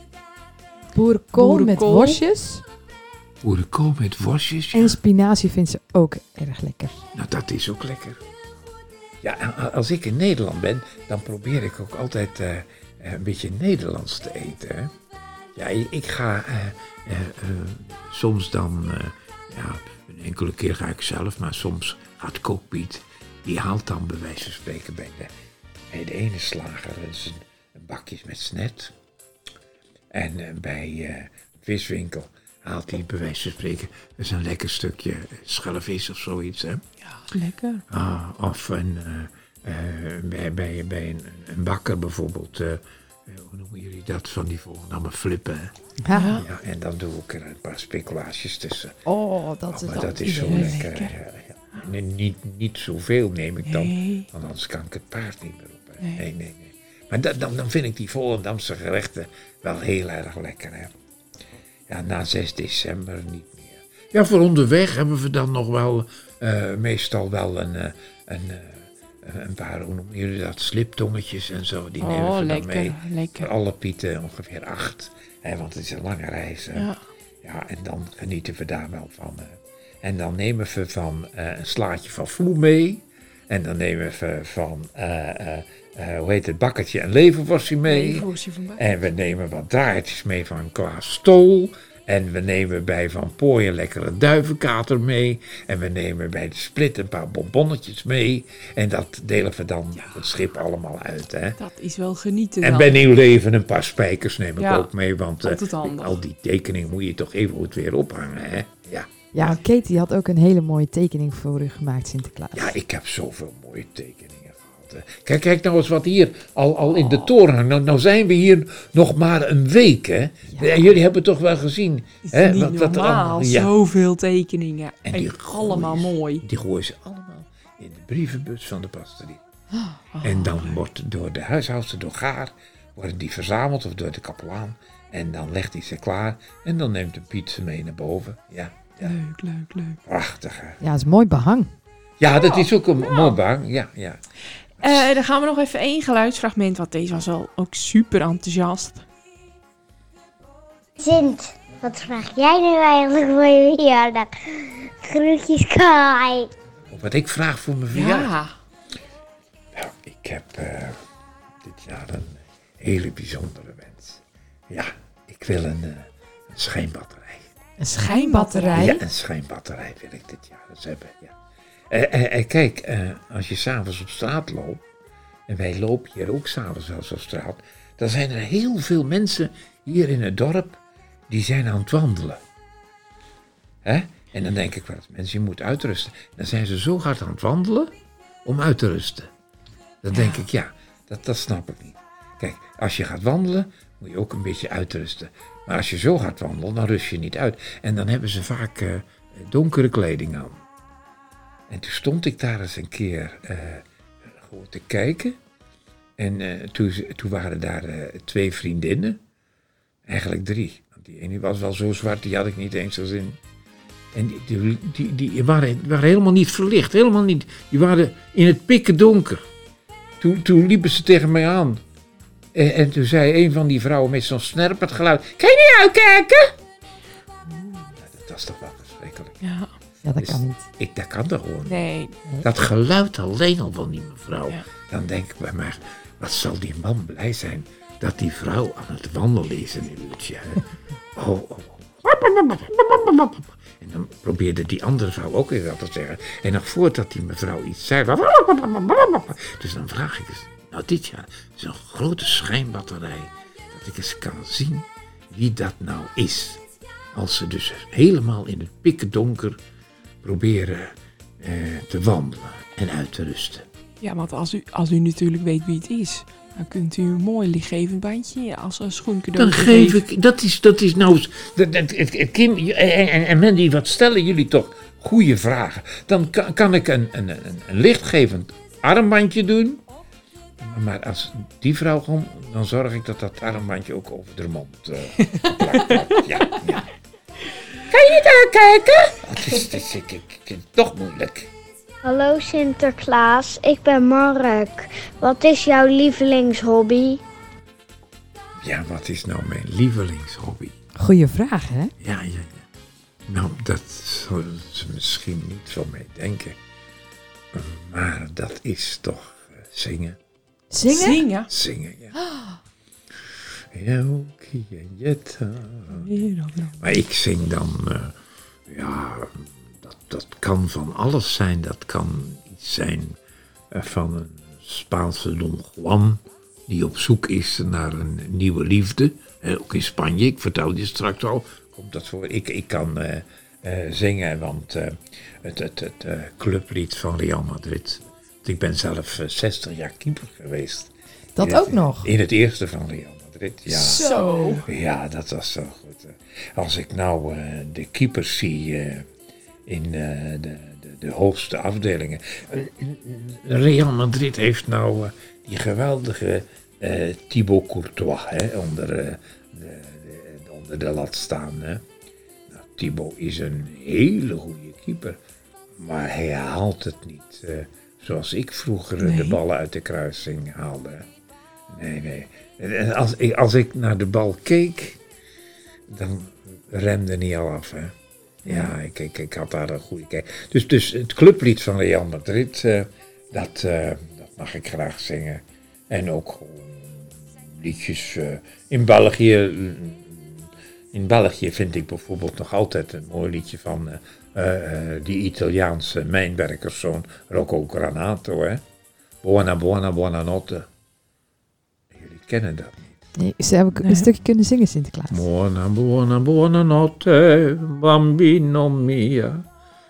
Boerenkool, met worstjes. Boerenkool met worstjes. ja. En spinazie vindt ze ook erg lekker. Nou, dat is ook lekker. Ja, als ik in Nederland ben, dan probeer ik ook altijd eh, eh, een beetje Nederlands te eten. Hè. Ja, ik, ga eh, soms dan, ja, een enkele keer ga ik zelf, maar soms gaat Kookpiet. Die haalt dan bij wijze van spreken bij de, bij de ene slager dus een, een bakje met snet. En bij viswinkel haalt hij bij wijze van spreken dus een lekker stukje schellevis of zoiets. Hè? Ja, lekker. Ah, of een, eh, eh, bij, bij, bij een, een bakker bijvoorbeeld, eh, hoe noemen jullie dat, van die volgen allemaal flippen. hè? Haha. Ja, en dan doe ik er een paar speculaasjes tussen. Oh, dat Oh, is maar dat is zo lekker. lekker. Ja, ja. Nee, niet, niet zoveel neem ik dan, Nee. want anders kan ik het paard niet meer op. Nee. Nee, nee, nee. Maar dat, dan, dan vind ik die Volendamse gerechten wel heel erg lekker. Hè? Ja, na 6 december niet meer. Ja, voor onderweg hebben we dan nog wel eh, meestal wel een, eh, een, eh, een paar, hoe noemen jullie dat, sliptongetjes en zo. Die nemen Oh, we dan lekker. mee. Voor alle pieten ongeveer acht. Hè, want het is een lange reis. hè. Ja. Ja, en dan genieten we daar wel van. hè. En dan nemen we van een slaatje van vloe mee. En dan nemen we van, eh, hoe heet het, bakkertje en leverworstje mee. En we nemen wat draadjes mee van Klaas Stol. En we nemen bij Van Pooij een lekkere duivenkater mee. En we nemen bij de split een paar bonbonnetjes mee. En dat delen we dan het schip allemaal uit. Hè? Dat is wel genieten En dan. bij Nieuw Leven een paar spijkers neem ik Ja, ook mee. Want eh, al die tekeningen moet je toch even goed weer ophangen. Hè? Ja. Ja, Katie had ook een hele mooie tekening voor u gemaakt, Sinterklaas. ja, ik heb zoveel mooie tekeningen. Kijk, kijk nou eens wat hier al, al in de toren hangt. Nou, nou zijn we hier nog maar een week. Hè? Ja. En jullie hebben toch wel gezien. Hè, niet wat- wat er normaal. allemaal- ja. Zoveel tekeningen. En En, die allemaal gooien mooi. Die gooien ze allemaal in de brievenbus van de pastorie. Oh, en dan wordt door de huishoudster, door Gaar, worden die verzameld of door de kapelaan. En dan legt hij ze klaar en dan neemt de Piet ze mee naar boven. Ja, ja Leuk, leuk, leuk. prachtig hè. Ja, het is mooi behang. Ja, dat is ook een mooi bang. Ja, ja. Eh, dan gaan we nog even één geluidsfragment, want deze was al ook super enthousiast. Sint, wat vraag jij nu eigenlijk voor je verjaardag? Groetjes, Kai. Wat ik vraag voor mijn verjaardag. Ja. Nou, ik heb eh, dit jaar een hele bijzondere wens. Ja, ik wil een, eh, een schijnbatterij. Een schijnbatterij. Ja, een schijnbatterij wil ik dit jaar eens hebben. Ja. Eh, eh, eh, kijk, als je s'avonds op straat loopt, en wij lopen hier ook s'avonds wel eens op straat, dan zijn er heel veel mensen hier in het dorp die zijn aan het wandelen. Hè? En dan denk ik wel mensen, je moet uitrusten. Dan zijn ze zo hard aan het wandelen om uit te rusten. Dan denk ik, ja, dat, dat snap ik niet. Kijk, als je gaat wandelen, moet je ook een beetje uitrusten. Maar als je zo hard wandelt, dan rust je niet uit. En dan hebben ze vaak donkere kleding aan. En toen stond ik daar eens een keer eh, gewoon te kijken. En eh, toen, toen waren daar eh, twee vriendinnen. Eigenlijk drie. Want die ene was wel zo zwart, die had ik niet eens zo zin. En die, die, die, die waren, waren helemaal niet verlicht. Helemaal niet. Die waren in het pikken donker. Toen, toen liepen ze tegen mij aan. En, en toen zei een van die vrouwen met zo'n snerpend geluid... Kan je niet uitkijken? Ja, dat was toch wel verschrikkelijk. Ja. Ja, dat Dus- kan niet. Ik, dat kan toch gewoon niet. Nee. Dat geluid alleen al van die mevrouw. Ja. Dan denk ik bij mij, wat zal die man blij zijn dat die vrouw aan het wandelen is een uurtje. hè. [laughs] Oh, oh. En dan probeerde die andere vrouw ook weer wat te zeggen. En nog voordat die mevrouw iets zei. Dus dan vraag ik eens. Nou, dit jaar is een grote schijnbatterij. Dat ik eens kan zien wie dat nou is. Als ze dus helemaal in het pikken donker proberen eh, te wandelen en uit te rusten. Ja, want als u, als u natuurlijk weet wie het is, dan kunt u een mooi lichtgevend bandje als een schoencadeau Dan geef ik, dat is, dat is nou, dat, Kim en, en, en Mandy, wat stellen jullie toch goede vragen. Dan kan, kan ik een, een, een, een lichtgevend armbandje doen. Maar als die vrouw komt, dan zorg ik dat dat armbandje ook over de mond eh [laughs] wordt. Ja, ja. Kan je daar kijken? Oh, het is, het toch moeilijk. Hallo Sinterklaas, ik ben Mark. Wat is jouw lievelingshobby? Ja, wat is nou mijn lievelingshobby? Goeie vraag, hè? Ja, ja, ja. Nou, dat zullen ze misschien niet van mij denken. Maar dat is toch eh, zingen. Zingen? Zingen. Zingen, ja. [gasps] Jetta. Maar ik zing dan, eh, ja, dat, dat kan van alles zijn. Dat kan iets zijn eh, van een Spaanse Don Juan die op zoek is naar een nieuwe liefde. Eh, ook in Spanje, ik vertelde je straks al, komt dat voor. Ik, ik kan eh, eh, zingen, want eh, het, het, het eh, clublied van Real Madrid. Ik ben zelf eh, 60 jaar keeper geweest. Dat In het- ook nog. In het eerste van Real Ja. Zo. Ja, dat was zo goed. Als ik nou eh, de keepers zie eh, in eh, de, de, de hoogste afdelingen. Real Madrid heeft nou die geweldige eh, Thibaut Courtois hè, onder, de, de- onder de lat staan. Hè. Nou, Thibaut is een hele goede keeper, maar hij haalt het niet. eh, zoals ik vroeger de ballen uit de kruising haalde. Nee, nee. En Als ik, als ik naar de bal keek, dan remde niet al af. Hè? Ja, ik, ik, ik had daar een goede kijk. Dus, dus het clublied van Real Madrid, eh, dat, eh, dat mag ik graag zingen. En ook liedjes eh, in België. In België vind ik bijvoorbeeld nog altijd een mooi liedje van die Italiaanse mijnwerkerszoon Rocco Granato. Hè? Buona, buona, buonanotte. Jullie kennen dat niet. Nee, ze hebben Nee. een stukje kunnen zingen, Sinterklaas. Buona, buona, buonanotte, bambino mia.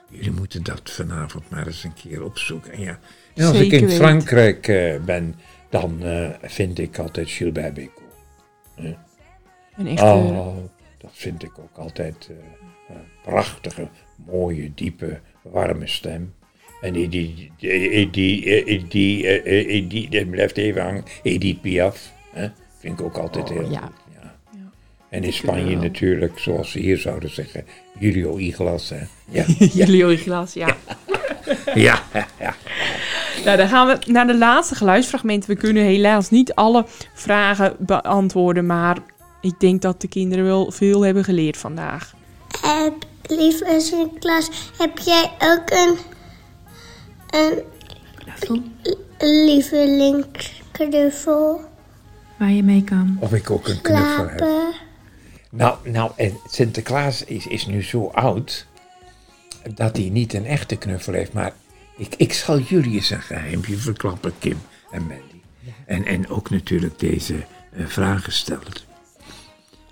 Jullie moeten dat vanavond maar eens een keer opzoeken. En, ja. en als ik in. Frankrijk eh, ben, dan eh, vind ik altijd Gilbert Bécaud. Een echte... Oh, dat vind ik ook altijd eh, een prachtige, mooie, diepe, warme stem. En die, die, die, die, die, die, eh, eh, die, die blijft even hangen, Edith Piaf. Hè? Vind ik ook altijd heel ja. goed. Ja. En in Spanje natuurlijk, zoals ze hier zouden zeggen, Julio Iglas. Hè? Ja, [laughs] Jullie Iglas, ja. ja, ja. Nou, dan gaan we naar de laatste geluidsfragmenten. We kunnen helaas niet alle vragen beantwoorden, maar ik denk dat de kinderen wel veel hebben geleerd vandaag. Heb, lieve Sinterklaas, heb jij ook een, een lievelingsknuffel? Waar je mee kan. Of ik ook een knuffel heb. Nou, nou, en Sinterklaas is, is nu zo oud dat hij niet een echte knuffel heeft. Maar ik, ik zal jullie eens een geheimpje verklappen, Kim en Mandy. En, en ook natuurlijk deze eh, vragen stellen.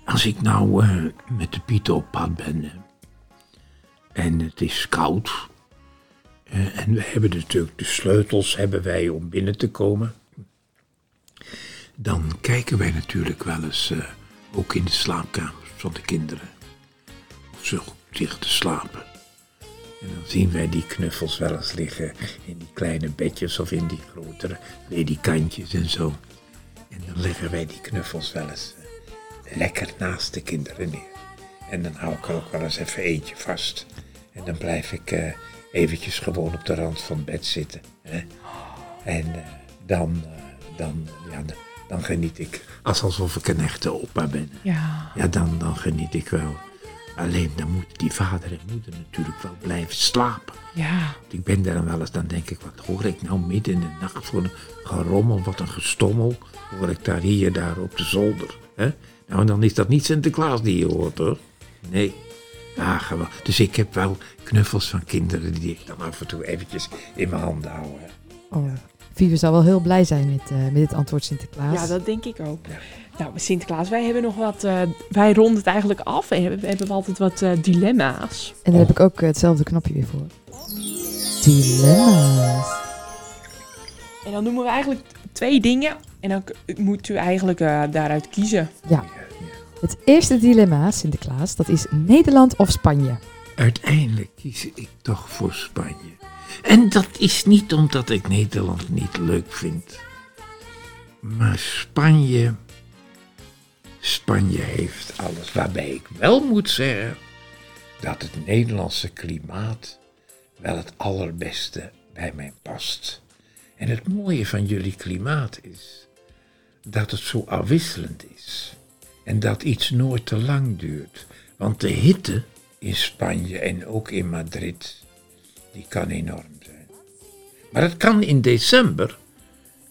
Als ik nou eh, met de Pieten op pad ben eh, en het is koud. eh, en we hebben natuurlijk de sleutels hebben wij om binnen te komen dan kijken wij natuurlijk wel eens eh, ook in de slaapkamers van de kinderen. Of ze goed liggen te slapen. En dan zien wij die knuffels wel eens liggen in die kleine bedjes of in die grotere ledikantjes en zo. En dan leggen wij die knuffels wel eens eh, lekker naast de kinderen neer. En dan hou ik er ook wel eens even eentje vast. En dan blijf ik eh, eventjes gewoon op de rand van het bed zitten. Hè? En dan, dan, ja, dan, geniet ik, als alsof ik een echte opa ben. Ja. Ja, dan, dan geniet ik wel Alleen dan moeten die vader en moeder natuurlijk wel blijven slapen. Ja. Want Ik ben daar dan wel eens, dan denk ik, wat hoor ik nou midden in de nacht voor een gerommel, wat een gestommel. Hoor ik daar hier, daar op de zolder. Hè? Nou, en dan is dat niet Sinterklaas die je hoort hoor. Nee. Ah, gewoon. Dus ik heb wel knuffels van kinderen die ik dan af en toe eventjes in mijn handen hou. hè. Oh. Vivi zou wel heel blij zijn met, eh, met dit antwoord Sinterklaas. ja, dat denk ik ook. Ja. Nou, Sinterklaas, wij hebben nog wat... eh, wij ronden het eigenlijk af en hebben, hebben we altijd wat eh, dilemma's. En daar heb ik ook hetzelfde knopje weer voor. Dilemma's. En dan noemen we eigenlijk twee dingen. En dan moet u eigenlijk eh, daaruit kiezen. Het eerste dilemma, Sinterklaas, dat is Nederland of Spanje. Uiteindelijk kies ik toch voor Spanje. En dat is niet omdat ik Nederland niet leuk vind. Maar Spanje. Spanje heeft alles. Waarbij ik wel moet zeggen dat het Nederlandse klimaat wel het allerbeste bij mij past. En het mooie van jullie klimaat is dat het zo afwisselend is. En dat iets nooit te lang duurt. Want de hitte in Spanje en ook in Madrid, die kan enorm zijn. Maar het kan in december,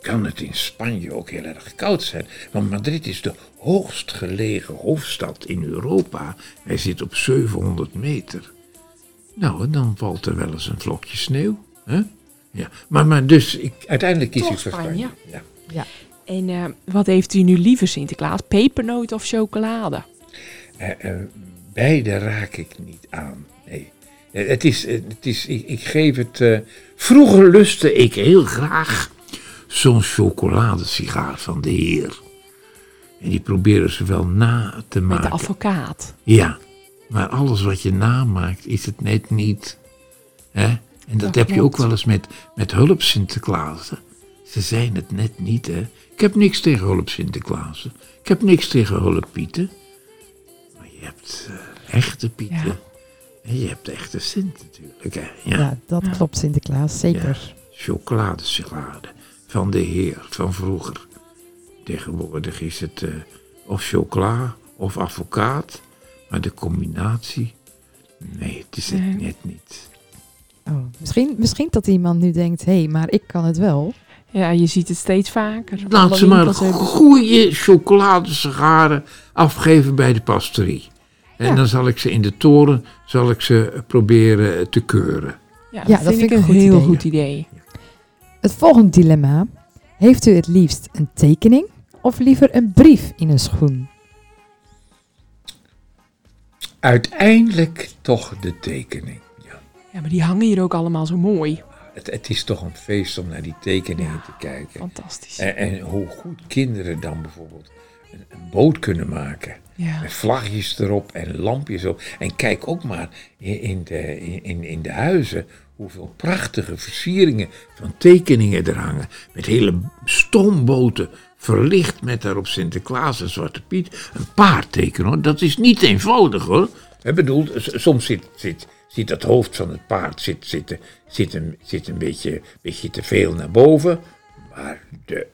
kan het in Spanje ook heel erg koud zijn. Want Madrid is de hoogst gelegen hoofdstad in Europa. Hij zit op 700 meter. Nou, en dan valt er wel eens een vlokje sneeuw. Hè? Ja. Maar, maar dus, ik, uiteindelijk kies Toch ik voor Spanje? Spanje. Ja. En eh, wat heeft u nu liever, Sinterklaas? Pepernoot of chocolade? Eh, eh, beide raak ik niet aan. Eh, het is, eh, het is, ik, ik geef het. eh, vroeger lustte ik heel graag zo'n chocoladesigaar van de Heer. En die proberen ze wel na te Met maken. de advocaat. Ja, maar alles wat je namaakt is het net niet. Hè? En dat, Dat heb je ook wel eens met, met hulp Sinterklaas. hè. Ze zijn het net niet, hè. Ik heb niks tegen hulp Sinterklaas. Ik heb niks tegen hulp Pieten. Maar je hebt echte Pieten. Ja. Je hebt echte Sint natuurlijk, hè. Ja. Ja, dat Ja. klopt Sinterklaas, zeker. Chocoladesigarade van de Heer van vroeger. Tegenwoordig is het eh, of chocola of advocaat. Maar de combinatie, nee, het is het Nee. net niet. Oh, misschien, misschien dat iemand nu denkt, hé, hey, maar ik kan het wel. Ja, je ziet het steeds vaker. Laat ze maar goede chocoladesigaren afgeven bij de pastorie. En Ja. dan zal ik ze in de toren zal ik ze proberen te keuren. Ja, Ja, dat, dat vind vind ik een een goed heel idee. goed idee. Het volgende dilemma. Heeft u het liefst een tekening of liever een brief in een schoen? Uiteindelijk toch de tekening. Ja. Ja, maar die hangen hier ook allemaal zo mooi. Het, het is toch een feest om naar die tekeningen Ja. te kijken. Fantastisch. En, en hoe goed kinderen dan bijvoorbeeld een, boot kunnen maken. Ja. Met vlagjes erop en lampjes op. En kijk ook maar in, de, in, in de huizen hoeveel prachtige versieringen van tekeningen er hangen. Met hele stoomboten verlicht met daarop Sinterklaas en Zwarte Piet. Een paard tekenen hoor, dat is niet eenvoudig hoor. Ik bedoel, soms zit, zit, zit het hoofd van het paard zit, zit, zit, een, zit een beetje, beetje te veel naar boven. Maar de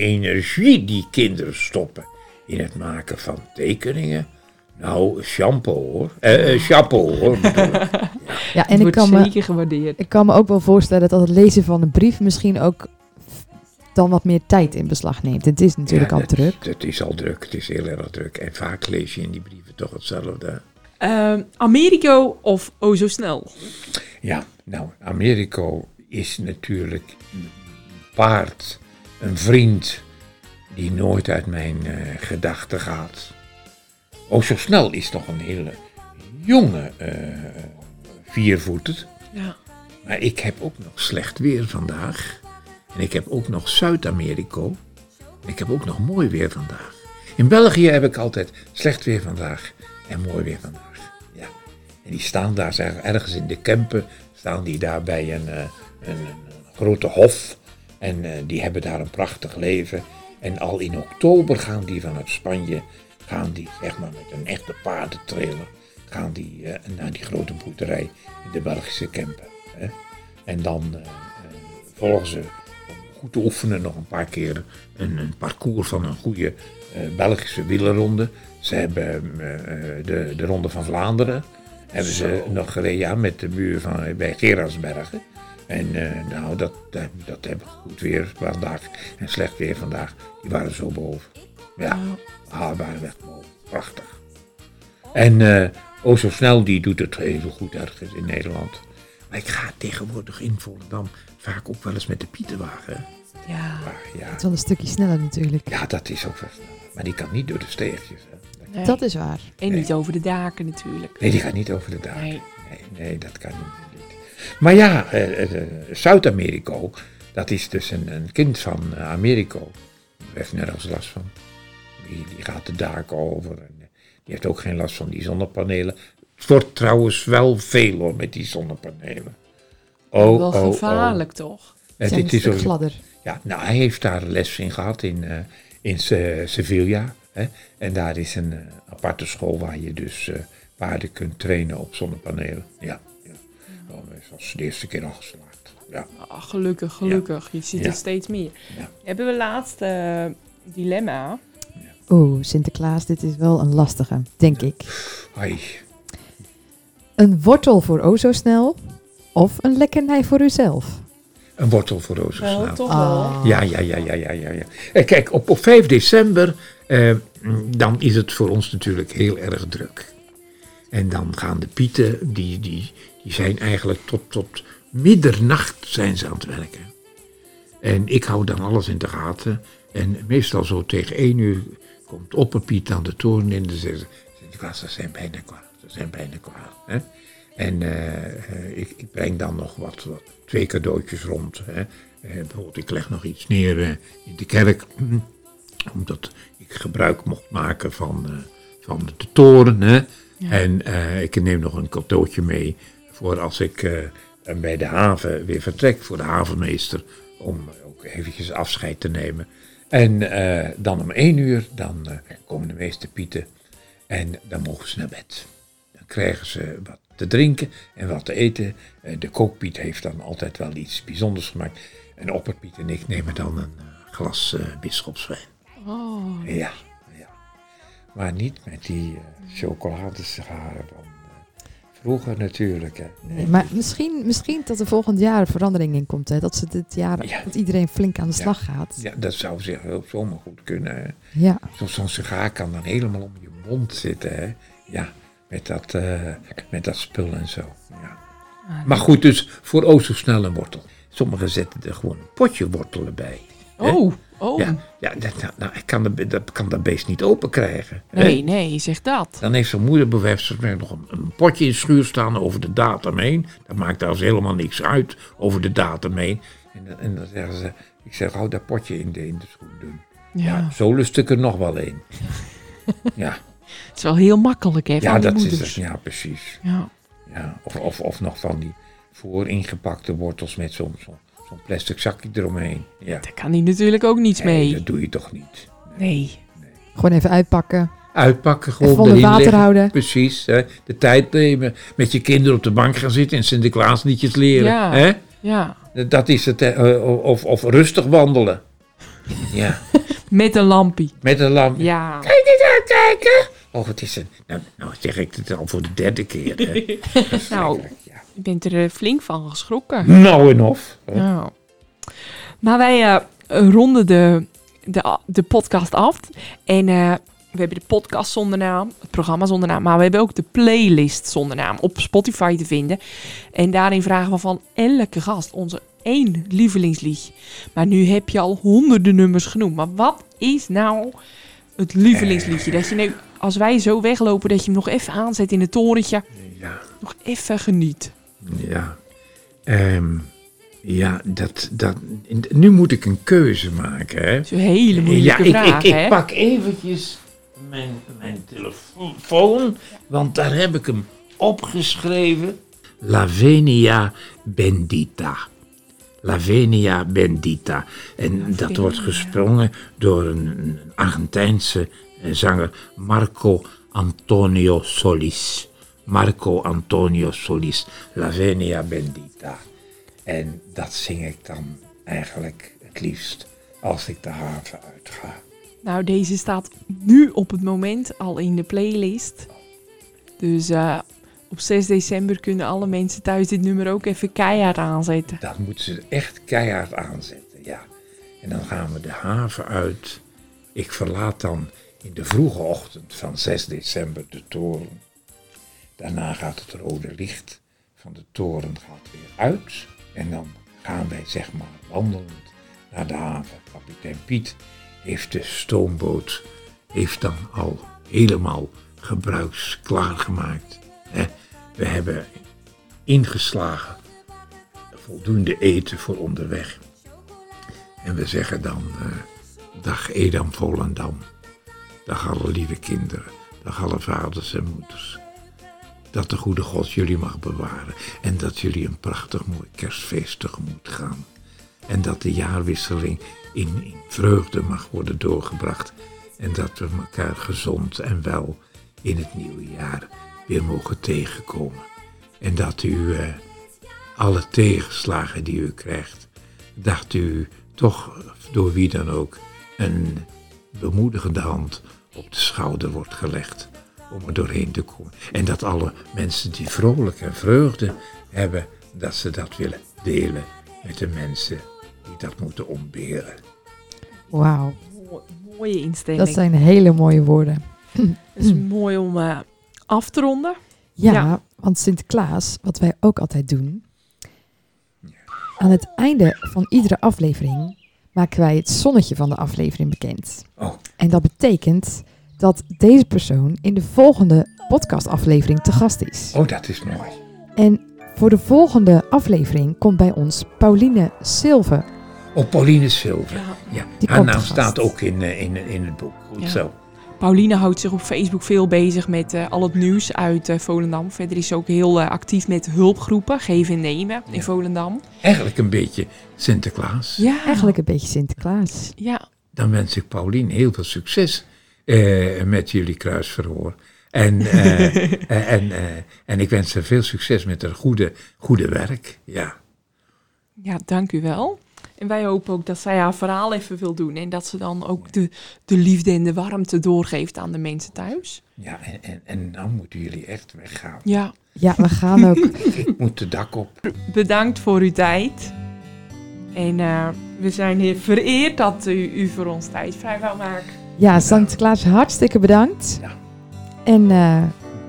energie die kinderen stoppen in het maken van tekeningen. Nou, shampoo hoor. Eh, eh, chapeau hoor. [laughs] Ja, en ik kan, me, zeker gewaardeerd. ik kan me ook wel voorstellen dat het lezen van een brief misschien ook dan wat meer tijd in beslag neemt. Het is natuurlijk Ja, al dat- druk. Het is al druk, het is heel erg druk. En vaak lees je in die brieven toch hetzelfde. Ehm, Americo of O Zo Snel? Ja, nou, Americo is natuurlijk een paard, een vriend die nooit uit mijn eh, gedachten gaat. Oh, zo snel is nog een hele jonge eh viervoeter. Ja. Maar ik heb ook nog slecht weer vandaag. En ik heb ook nog Zuid-Amerika. En ik heb ook nog mooi weer vandaag. In België heb ik altijd slecht weer vandaag en mooi weer vandaag. Ja. En die staan daar ergens in de Kempen, staan die daar bij een, eh, een, een grote hof. En eh, die hebben daar een prachtig leven. En al in oktober gaan die vanuit Spanje, gaan die zeg maar met een echte paardentrailer, gaan die eh, naar die grote boerderij in de Belgische Kempen. Hè? En dan eh, volgen ze een goed te oefenen. Nog een paar keer een, een parcours van een goede Belgische wielerronde. Ze hebben de, de Ronde van Vlaanderen. Hebben ze nog gereden ja, met de buur van, bij Gerardsbergen. En eh, nou, dat, dat, dat hebben we goed weer vandaag en slecht weer vandaag. Die waren zo boven. Ja, ah, waren weg boven. Prachtig. En zo snel, die doet het even goed ergens in Nederland. Maar ik ga tegenwoordig in Volendam vaak ook wel eens met de Pieterwagen. Ja. Maar ja, Het is wel een stukje sneller natuurlijk. ja, dat is ook wel snel. Maar die kan niet door de steegjes. Hè. Nee. Dat is waar. En niet over de daken natuurlijk. Nee, die gaat niet over de daken. Nee. Nee, nee, dat kan niet. Maar ja, eh, eh, Zuid-Amerika, dat is dus een, een kind van eh, Amerika. Die heeft nergens last van. Die, die gaat de daken over. En, die heeft ook geen last van die zonnepanelen. Het wordt trouwens wel veel hoor met die zonnepanelen. Oh, Wel oh, oh. gevaarlijk toch? Dit een is ook- gladder. ja, nou, hij heeft daar les in gehad in, eh, in Se- Sevilla. Hè? En daar is een aparte school waar je dus paarden kunt trainen op zonnepanelen. Ja, ja. Oh, dat de eerste keer al geslaagd. Ja. Ah, gelukkig, gelukkig. Je ziet Ja. het steeds meer. Ja. Hebben we laatste eh, dilemma? Oeh, Sinterklaas, dit is wel een lastige, denk ik. Een wortel voor o zo snel of een lekkernij voor uzelf? Een wortel voor. Wel, toch Ah. wel. Ja, ja, ja, ja, ja, ja. ja. Eh, Kijk, op, op 5 december, eh, dan is het voor ons natuurlijk heel erg druk. En dan gaan de pieten, die, die, die zijn eigenlijk tot, tot middernacht zijn ze aan het werken. En ik hou dan alles in de gaten. En meestal zo tegen één uur komt opperpiet aan de toren in. En zegt ze, ze zijn bijna klaar. Ze zijn bijna klaar. Hè? En eh, ik, ik breng dan nog wat, wat twee cadeautjes rond. Hè? Eh, bijvoorbeeld, ik leg nog iets neer eh, in de kerk. [clears throat] Omdat ik gebruik mocht maken van, van de toren. Hè? En ik neem nog een cadeautje mee voor als ik eh, bij de haven weer vertrek voor de havenmeester. Om ook eventjes afscheid te nemen. En eh, dan om één uur, dan eh, komen de meeste pieten. En dan mogen ze naar bed. Dan krijgen ze wat te drinken en wat te eten. Eh, de kookpiet heeft dan altijd wel iets bijzonders gemaakt. En opperpiet en ik nemen dan een eh, glas eh bisschopswijn. Oh. Ja, ja. Maar niet met die eh van eh, vroeger natuurlijk. Hè. Nee. Maar misschien, misschien dat er volgend jaar verandering in komt. Hè? Dat, ze dit jaar, Ja. dat iedereen flink aan de Ja. slag gaat. Ja, dat zou zich wel zomaar goed kunnen. Hè. Ja. Zo- Zo'n sigaar kan dan helemaal om je mond zitten. Hè. Ja, met dat, eh, met dat spul en zo. Ja. Maar goed, dus voor o zo snel een wortel. Sommigen zetten er gewoon een potje wortelen bij. Hè? Oh. Ja, ja dat, nou, nou, ik kan, de, dat kan dat beest niet open krijgen. hè. Nee, nee, zeg dat. Dan heeft zijn moeder bijvoorbeeld nog een, een potje in de schuur staan over de datum heen. Dat maakt daar helemaal niks uit over de datum heen. En, dan- en dan zeggen ze, ik zeg, hou dat potje in de, in de schoen doen. Ja. Ja. zo lust ik er nog wel een. [laughs] ja, Het is wel heel makkelijk, hè, van ja dat is het. Ja, precies. Ja. Ja, of, of, of nog van die vooringepakte wortels met zo'n zo'n zo'n plastic zakje eromheen. Ja, Daar kan hij natuurlijk ook niets nee, mee. dat doe je toch niet. Nee. Gewoon even uitpakken. Uitpakken, gewoon Even onder water houden. Precies. Hè. De tijd nemen. Met je kinderen op de bank gaan zitten en Sinterklaasliedjes leren. Ja. Hè? Ja. Dat is het. hè. Eh, Of, of rustig wandelen. Ja, [laughs] Met een lampie. met een lamp. Ja. Kijk eens uitkijken. Oh, wat is het? Nou, nou zeg ik het al voor de derde keer. Hè. [laughs] Nou. Je bent er eh, flink van geschrokken. Nou en of. Maar wij eh, ronden de, de, de podcast af. En eh, we hebben de podcast zonder naam, het programma zonder naam. Maar we hebben ook de playlist zonder naam op Spotify te vinden. En daarin vragen we van elke gast onze één lievelingslied. Maar nu heb je al honderden nummers genoemd. Maar wat is nou het lievelingsliedje? Dat je nu, als wij zo weglopen, dat je hem nog even aanzet in het torentje. Ja. Nog even geniet. Ja. Ehm, ja, dat, dat, nu moet ik een keuze maken. Hè? Dat is een hele Ja, moeilijke ik, vraag, ik, hè? ik pak eventjes mijn, mijn telefoon, want daar heb ik hem opgeschreven. Lavenia bendita. Lavenia bendita. En dat wordt gesprongen door een, een Argentijnse eh, zanger Marco Antonio Solis. Marco Antonio Solis. Lavenia bendita. En dat zing ik dan eigenlijk het liefst als ik de haven uitga? Nou, deze staat nu op het moment al in de playlist. Dus eh, op 6 december kunnen alle mensen thuis dit nummer ook even keihard aanzetten. Dat moeten ze echt keihard aanzetten, ja. En dan gaan we de haven uit. Ik verlaat dan in de vroege ochtend van 6 december de toren. Daarna gaat het rode licht van de toren gaat weer uit. En dan gaan wij zeg maar wandelend naar de haven. Kapitein Piet heeft de stoomboot heeft dan al helemaal gebruiksklaar gemaakt. We hebben ingeslagen voldoende eten voor onderweg. En we zeggen dan, eh, dag Edam Volendam. Dag alle lieve kinderen. Dag alle vaders en moeders. Dat de goede God jullie mag bewaren. En dat jullie een prachtig mooi kerstfeest tegemoet gaan. En dat de jaarwisseling in, vreugde mag worden doorgebracht. En dat we elkaar gezond en wel in het nieuwe jaar weer mogen tegenkomen. En dat u eh, alle tegenslagen die u krijgt, dat u toch door wie dan ook een bemoedigende hand op de schouder wordt gelegd om er doorheen te komen. En dat alle mensen die vrolijk en vreugde hebben, dat ze dat willen delen met de mensen die dat moeten ontberen. Wauw, Mo- mooie instelling. dat zijn hele mooie woorden. Het is mooi om eh, af te ronden. Ja, Ja. want Sinterklaas, wat wij ook altijd doen. Aan het einde van iedere aflevering maken wij het zonnetje van de aflevering bekend. Oh. En dat betekent dat deze persoon in de volgende podcastaflevering te gast is. Oh, dat is mooi. En voor de volgende aflevering komt bij ons Pauline Silve. Oh, Pauline Silver. Ja. Ja, Die haar naam staat ook in, eh, in, in het boek. Goed Ja. zo. Pauline houdt zich op Facebook veel bezig met eh, al het nieuws uit eh, Volendam. Verder is ze ook heel actief met hulpgroepen, geven en nemen in. Volendam. Eigenlijk een beetje Sinterklaas. Ja, Eigenlijk een beetje Sinterklaas. Ja, Dan wens ik Paulien heel veel succes eh, met jullie kruisverhoor. En, [laughs] eh, eh, en, eh, en ik wens haar veel succes met haar goede, goede werk. Ja. ja, dank u wel. En wij hopen ook dat zij haar verhaal even wil doen. En dat ze dan ook de, de liefde en de warmte doorgeeft aan de mensen thuis. Ja, en, en, en dan moeten jullie echt weggaan. Ja, Ja, we gaan ook. [laughs] Ik moet de dak op. bedankt voor uw tijd. En eh, we zijn heel vereerd dat u, u voor ons tijd vrij wou maken. Ja, Sinterklaas, hartstikke bedankt. Ja. En eh,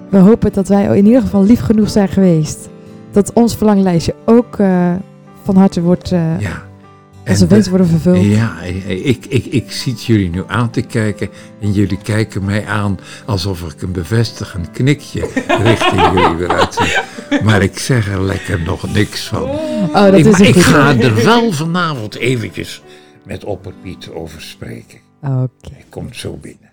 we hopen dat wij in ieder geval lief genoeg zijn geweest. Dat ons verlanglijstje ook eh, van harte wordt, eh Ja. onze En, wensen worden vervuld. Ja, ik, ik, ik zie jullie nu aan te kijken en jullie kijken mij aan alsof ik een bevestigend knikje [laughs] richting jullie weer uit. Maar ik zeg er lekker nog niks van. Oh, dat ik, is ik ga er wel vanavond eventjes met Opperpiet over spreken. Oké. Hij komt zo binnen.